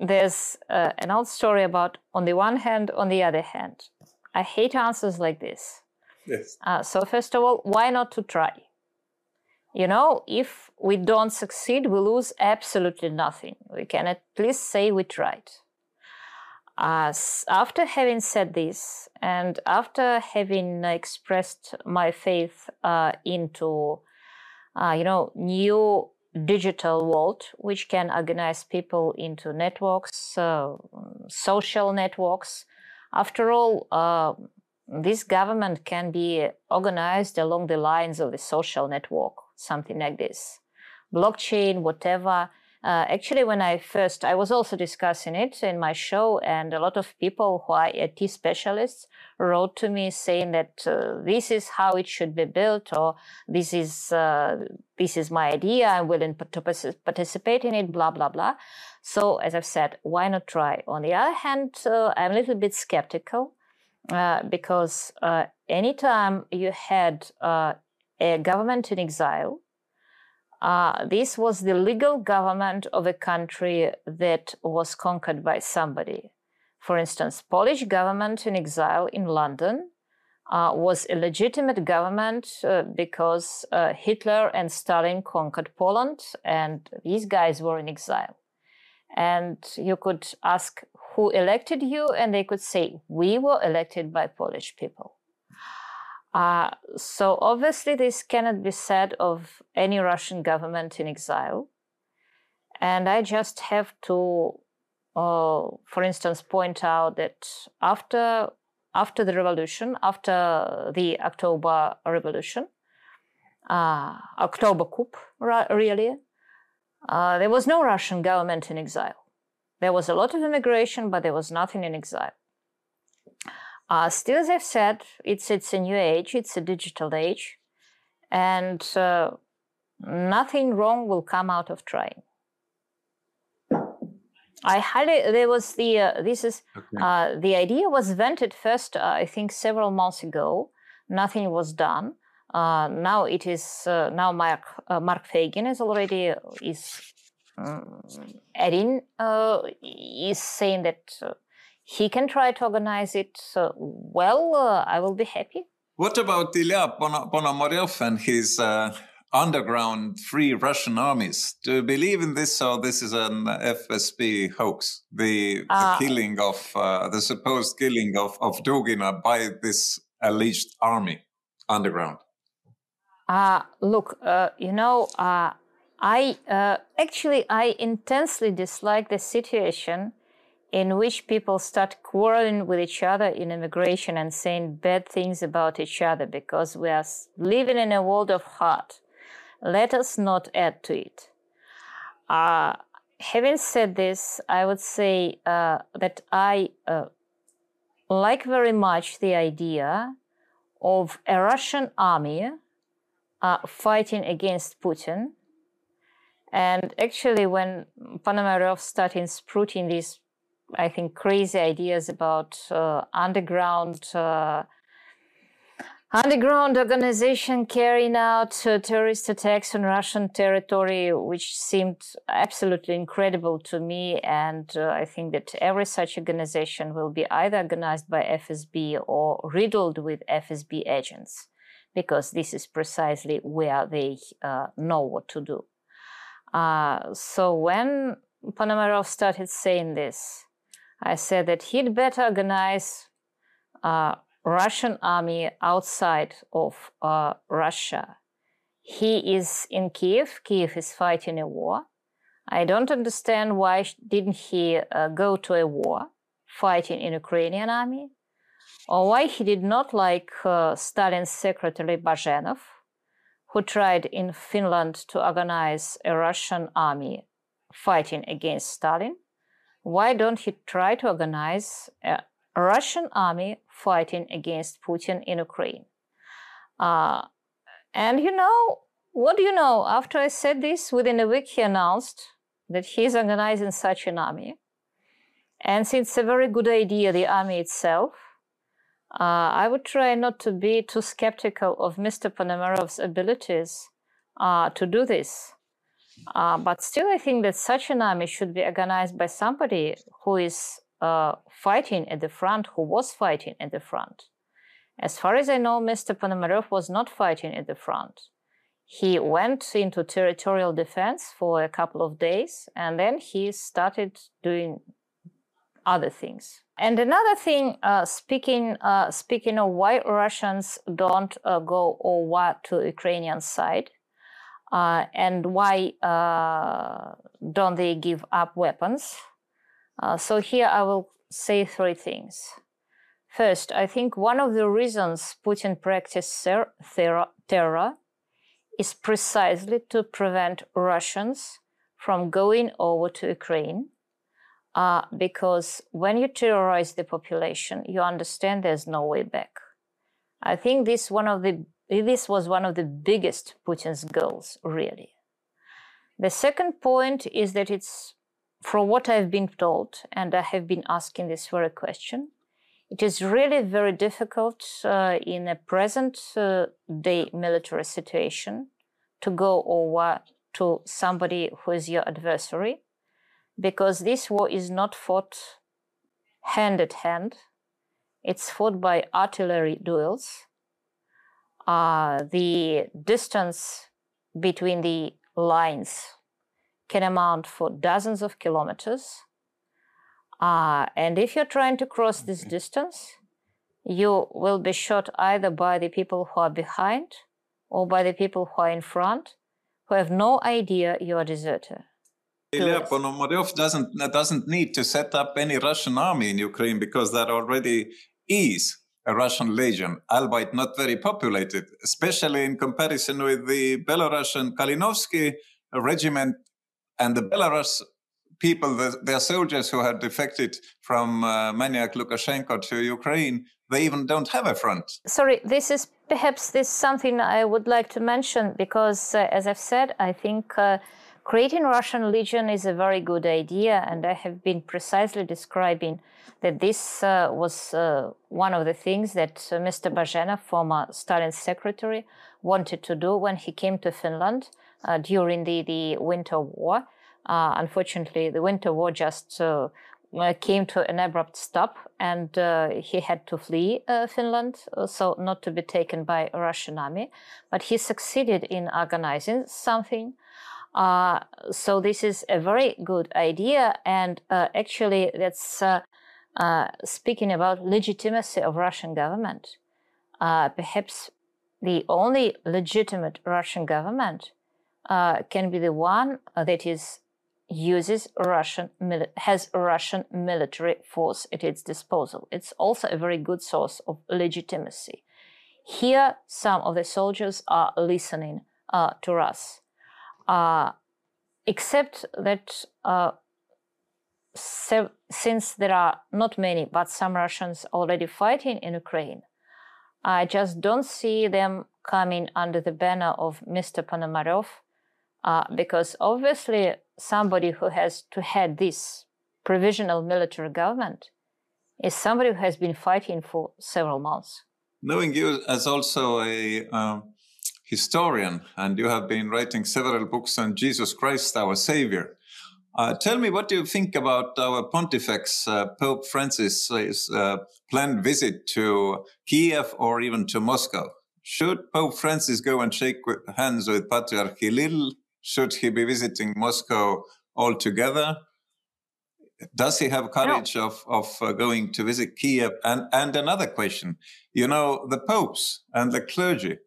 there's an old story about on the one hand, on the other hand. I hate answers like this. Yes. so first of all, why not to try? You know, if we don't succeed, we lose absolutely nothing. We can at least say we tried. Uh, after having said this, and after having expressed my faith uh, into, uh, you know, new digital world, which can organize people into networks, uh, social networks. After all, uh, this government can be organized along the lines of the social network, something like this. Blockchain, whatever, uh, actually, when I first, I was also discussing it in my show, and a lot of people who are IT specialists wrote to me saying that uh, this is how it should be built, or this is uh, this is my idea. I'm willing to participate in it. Blah blah blah. So, as I've said, why not try? On the other hand, uh, I'm a little bit skeptical uh, because uh, anytime you had a government in exile uh, this was the legal government of a country that was conquered by somebody. For instance, Polish government in exile in London uh, was a legitimate government uh, because uh, Hitler and Stalin conquered Poland, and these guys were in exile. And you could ask who elected you, and they could say, We were elected by Polish people. Uh, so obviously, this cannot be said of any Russian government in exile. And I just have to, uh, for instance, point out that after after the revolution, after the October Revolution, uh, October coup, really, uh, there was no Russian government in exile. There was a lot of immigration, but there was nothing in exile. Uh, still, as I've said, it's it's a new age, it's a digital age, and uh, nothing wrong will come out of trying. I highly there was the uh, this is okay. Uh, the idea was vented first uh, I think several months ago. Nothing was done. Uh, now it is now Mark Mark Feygin is already is um, adding is saying that he can try to organize it well, uh, I will be happy. What about Ilya Ponomarev and his uh, underground free Russian armies? Do you believe in this, or this is an FSB hoax? The, uh, the killing of uh, the supposed killing of of Dugina by this alleged army underground. Uh, look, uh, you know, uh, I uh, actually I intensely dislike the situation in which people start quarreling with each other in immigration and saying bad things about each other because we are living in a world of hurt. Let us not add to it. Uh, having said this, I would say uh, that I uh, like very much the idea of a Russian army uh, fighting against Putin. And actually, when Ponomarev started sprouting these I think, crazy ideas about uh, underground uh, underground organization carrying out uh, terrorist attacks on Russian territory, which seemed absolutely incredible to me. And uh, I think that every such organization will be either organized by FSB or riddled with FSB agents, because this is precisely where they uh, know what to do. Uh, so when Ponomarev started saying this, I said that he'd better organize a Russian army outside of uh, Russia. He is in Kiev. Kiev is fighting a war. I don't understand why didn't he uh, go to a war fighting in Ukrainian army, or why he did not like uh, Stalin's secretary Bazhanov, who tried in Finland to organize a Russian army fighting against Stalin why don't he try to organize a Russian army fighting against Putin in Ukraine? Uh, and you know, what do you know? After I said this, within a week he announced that he's organizing such an army. And since it's a very good idea, the army itself, uh, I would try not to be too skeptical of Mr. Ponomarev's abilities uh, to do this. Uh, but still, I think that such an army should be organized by somebody who is uh, fighting at the front, who was fighting at the front. As far as I know, Mr. Ponomarev was not fighting at the front. he went into territorial defense for a couple of days and then he started doing other things. And another thing, uh, speaking uh, speaking of why Russians don't uh, go over to Ukrainian side, uh, and why uh, don't they give up weapons? Uh, so here I will say three things. First, I think one of the reasons Putin practiced terror is precisely to prevent Russians from going over to Ukraine. Uh, because when you terrorize the population, you understand there's no way back. I think this one of the this was one of the biggest Putin's goals, really. The second point is that it's, from what I've been told, and I have been asking this very question, it is really very difficult uh, in a present uh, day military situation to go over to somebody who is your adversary because this war is not fought hand at hand. It's fought by artillery duels uh, the distance between the lines can amount for dozens of kilometers. Uh, and if you're trying to cross this distance, you will be shot either by the people who are behind or by the people who are in front who have no idea you're a deserter. Ilya Ponomaryov doesn't, doesn't need to set up any Russian army in Ukraine because there already is a Russian legion, albeit not very populated, especially in comparison with the Belarusian Kalinovsky regiment and the Belarus people, the, their soldiers who had defected from uh, maniac Lukashenko to Ukraine, they even don't have a front. Sorry, this is perhaps this something I would like to mention because, uh, as I've said, I think. Uh, Creating Russian Legion is a very good idea, and I have been precisely describing that this uh, was uh, one of the things that uh, Mr. Bazhanov, former Stalin's secretary, wanted to do when he came to Finland uh, during the, the Winter War. Uh, unfortunately, the Winter War just uh, came to an abrupt stop, and he had to flee Finland, so not to be taken by Russian army. But he succeeded in organizing something uh, so this is a very good idea, and uh, actually, that's uh, uh speaking about legitimacy of Russian government. Uh, perhaps the only legitimate Russian government uh, can be the one that is uses Russian has Russian military force at its disposal. It's also a very good source of legitimacy. Here, some of the soldiers are listening to us uh, except that uh, since there are not many, but some Russians already fighting in Ukraine, I just don't see them coming under the banner of Mr. Ponomaryov, uh, because obviously somebody who has to head this provisional military government is somebody who has been fighting for several months. Knowing you as also a um, historian, and you have been writing several books on Jesus Christ, our Savior. Uh, tell me, what do you think about our Pontifex, uh, Pope Francis's uh, planned visit to Kiev or even to Moscow? Should Pope Francis go and shake hands with Patriarch Kirill? Should he be visiting Moscow altogether? Does he have courage no. of, of uh, going to visit Kiev? And, and another question, you know, the popes and the clergy,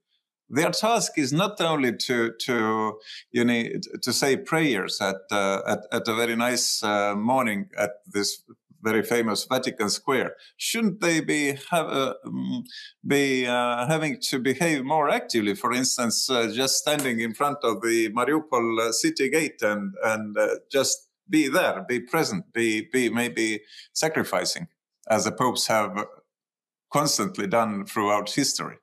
their task is not only to to you know to say prayers at uh, at, at, a very nice uh, morning at this very famous Vatican Square. Shouldn't they be have, uh, mm, be uh, having to behave more actively? For instance, uh, just standing in front of the Mariupol uh, city gate and and just be there, be present, be be maybe sacrificing, as the popes have constantly done throughout history.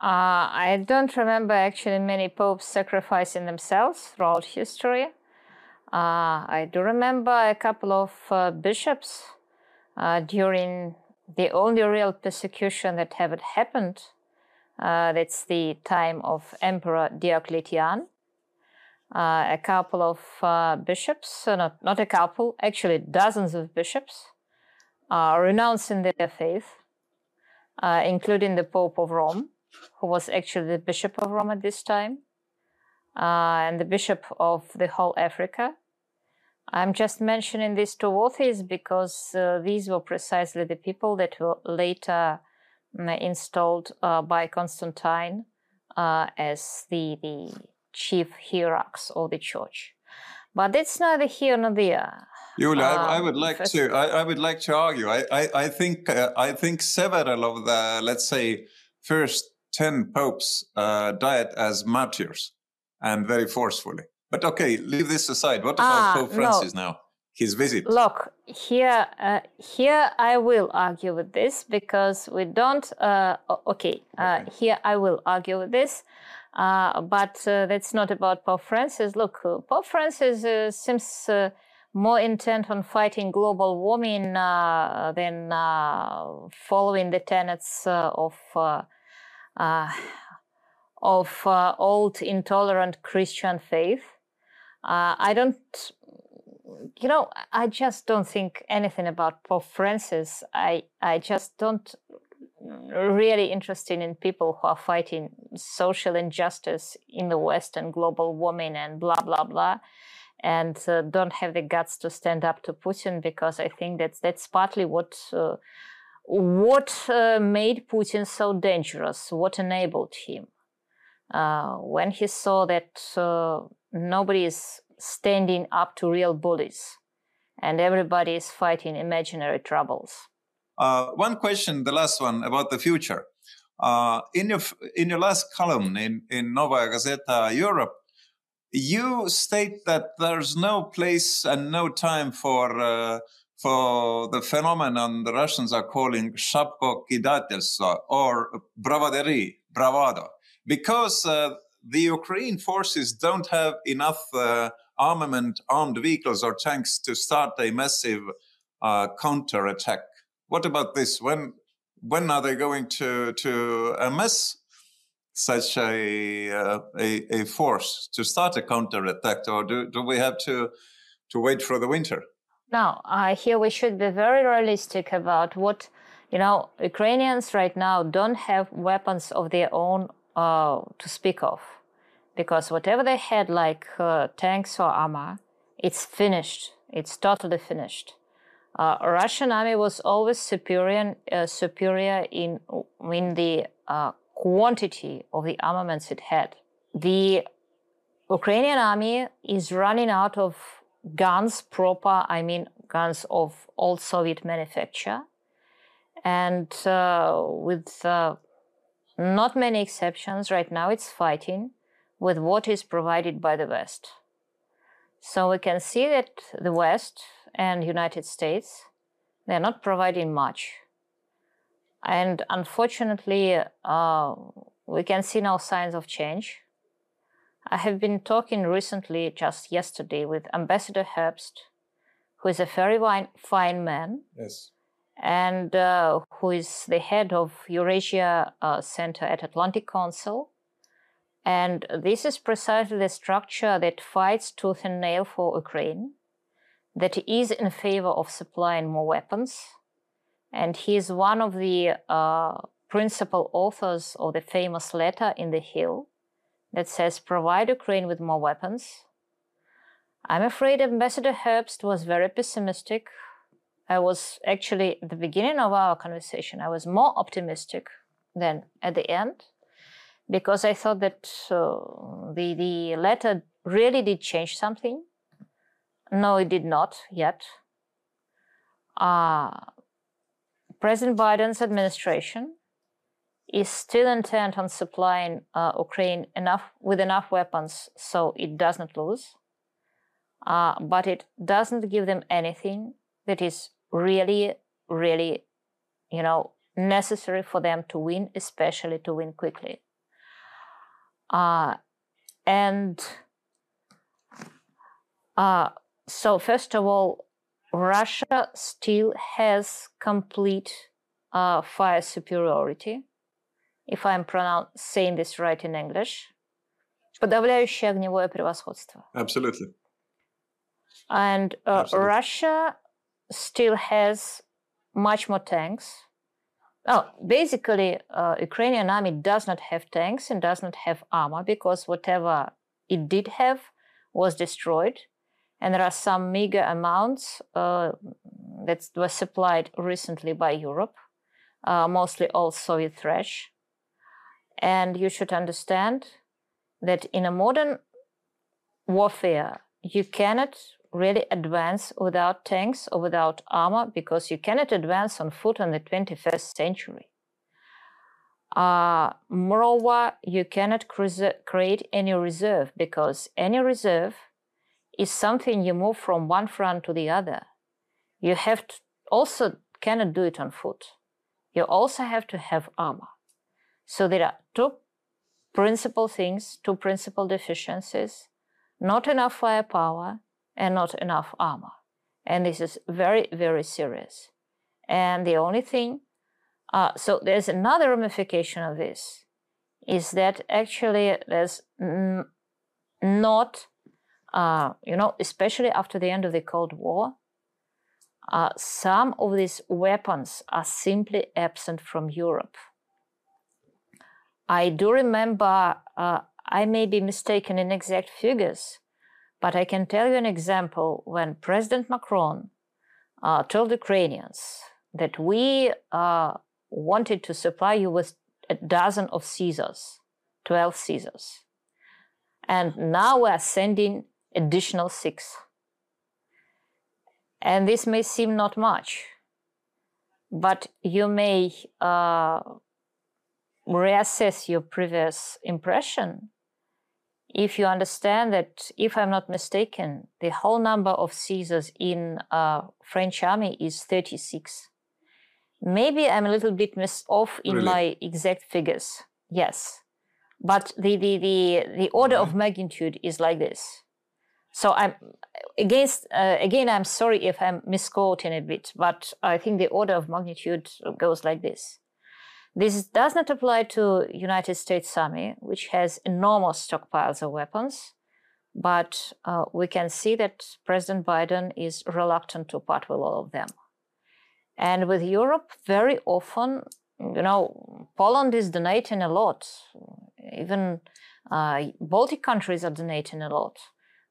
Uh, I don't remember actually many popes sacrificing themselves throughout history. Uh, I do remember a couple of uh, bishops uh, during the only real persecution that ever happened. Uh, that's the time of Emperor Diocletian. Uh, a couple of bishops, not, not a couple, actually dozens of bishops, renouncing their faith, including the Pope of Rome who was actually the Bishop of Rome at this time. and the bishop of the whole Africa. I'm just mentioning these two authors because uh, these were precisely the people that were later mm, installed uh, by Constantine uh, as the, the chief hierarchs of the church. But it's neither here nor there. Julia, um, I, I, would like first... to. I, I, would like to argue. I, I, I think. Uh, I think several of the, let's say, first ten popes uh, died as martyrs, and very forcefully. But okay, leave this aside. What about ah, Pope Francis no. now? His visit. Look, here, uh, here I will argue with this because we don't. Uh, okay, uh, okay, here I will argue with this, uh, but uh, that's not about Pope Francis. Look, uh, Pope Francis seems more intent on fighting global warming than following the tenets of of old intolerant Christian faith. Uh, I don't, you know, I just don't think anything about Pope Francis. I, I just don't really interested in people who are fighting social injustice in the West and global warming and blah blah blah, and uh, don't have the guts to stand up to Putin because I think that's that's partly what. Uh, what uh, made Putin so dangerous? What enabled him? Uh, when he saw that uh, nobody is standing up to real bullies and everybody is fighting imaginary troubles. Uh, one question, the last one about the future. Uh, in your in your last column in in Novaya Gazeta Europe, you state that there's no place and no time for uh, for the phenomenon the Russians are calling shapko kidatelstvo or bravaderie, bravado, because uh, the Ukraine forces don't have enough uh, armament, armed vehicles, or tanks to start a massive uh, counter attack. What about this? When when are they going to to amass such a uh, a, a, force to start a counter attack, or do, do we have to to wait for the winter? Now, here we should be very realistic about what you know. Ukrainians right now don't have weapons of their own uh, to speak of because whatever they had, like uh, tanks or armor, it's finished. It's totally finished. Uh, Russian army was always superior, uh, superior in in the uh, quantity of the armaments it had. The Ukrainian army is running out of guns proper. I mean, guns of old Soviet manufacture, and uh, with uh, not many exceptions, right now it's fighting with what is provided by the West. So we can see that the West and United States, they're not providing much. And unfortunately, uh, we can see now signs of change. I have been talking recently, just yesterday, with Ambassador Herbst, who is a very fine man. Yes. And uh, who is the head of Eurasia uh, Center at Atlantic Council and this is precisely the structure that fights tooth and nail for Ukraine, that is in favor of supplying more weapons. And he is one of the uh, principal authors of the famous letter in the Hill that says, provide Ukraine with more weapons. I'm afraid Ambassador Herbst was very pessimistic. I was actually, at the beginning of our conversation, I was more optimistic than at the end because I thought that uh, the the letter really did change something. No, it did not yet. Uh, President Biden's administration is still intent on supplying uh, Ukraine enough with enough weapons so it does not lose, uh, but it doesn't give them anything that is really, really, you know, necessary for them to win, especially to win quickly. Uh, and uh, so, first of all, Russia still has complete uh, fire superiority, if I'm pronoun- saying this right in English. Подавляющее огневое превосходство. Absolutely. And uh, Absolutely. Russia still has much more tanks, Oh, basically, uh, Ukrainian army does not have tanks and does not have armor because whatever it did have was destroyed. And there are some meager amounts uh, that were supplied recently by Europe, uh, mostly all Soviet thrash. And you should understand that in a modern warfare, you cannot really advance without tanks or without armor because you cannot advance on foot in the 21st century. Uh, moreover, you cannot create any reserve because any reserve is something you move from one front to the other. You have to also cannot do it on foot. You also have to have armor. So there are two principal things, two principal deficiencies, not enough firepower and not enough armor. And this is very, very serious. And the only thing, uh, so there's another ramification of this, is that actually there's n- not, uh, you know, especially after the end of the Cold War, uh, some of these weapons are simply absent from Europe. I do remember, uh, I may be mistaken in exact figures, but I can tell you an example when President Macron uh, told Ukrainians that we uh, wanted to supply you with a dozen of Caesars, 12 Caesars. And now we're sending additional six. And this may seem not much, but you may uh, reassess your previous impression if you understand that, if I'm not mistaken, the whole number of Caesars in uh, French army is 36. Maybe I'm a little bit mis- off in really? my exact figures. Yes, but the the the, the order mm-hmm. of magnitude is like this. So I'm against uh, again. I'm sorry if I'm misquoting a bit, but I think the order of magnitude goes like this. This does not apply to United States Army, which has enormous stockpiles of weapons, but uh, we can see that President Biden is reluctant to part with all of them. And with Europe, very often, you know, Poland is donating a lot. Even uh, Baltic countries are donating a lot,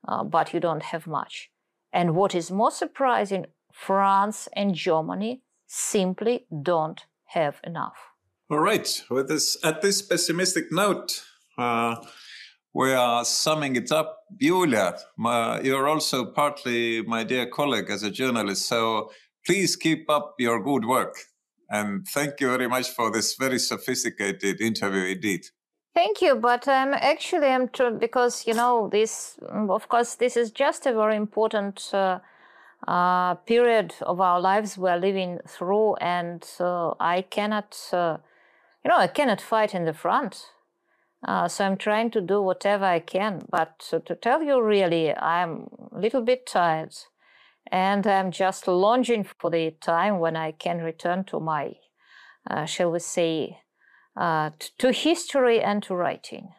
uh, but you don't have much. And what is more surprising, France and Germany simply don't have enough. All right. With this, at this pessimistic note, uh, we are summing it up. Julia, my, you're also partly my dear colleague as a journalist, so please keep up your good work. And thank you very much for this very sophisticated interview indeed. Thank you, but I'm actually I'm tr- because you know this. Of course, this is just a very important uh, uh, period of our lives we're living through, and uh, I cannot uh, you know, I cannot fight in the front. Uh, so I'm trying to do whatever I can. But to, to tell you really, I'm a little bit tired. And I'm just longing for the time when I can return to my, uh, shall we say, uh, to history and to writing.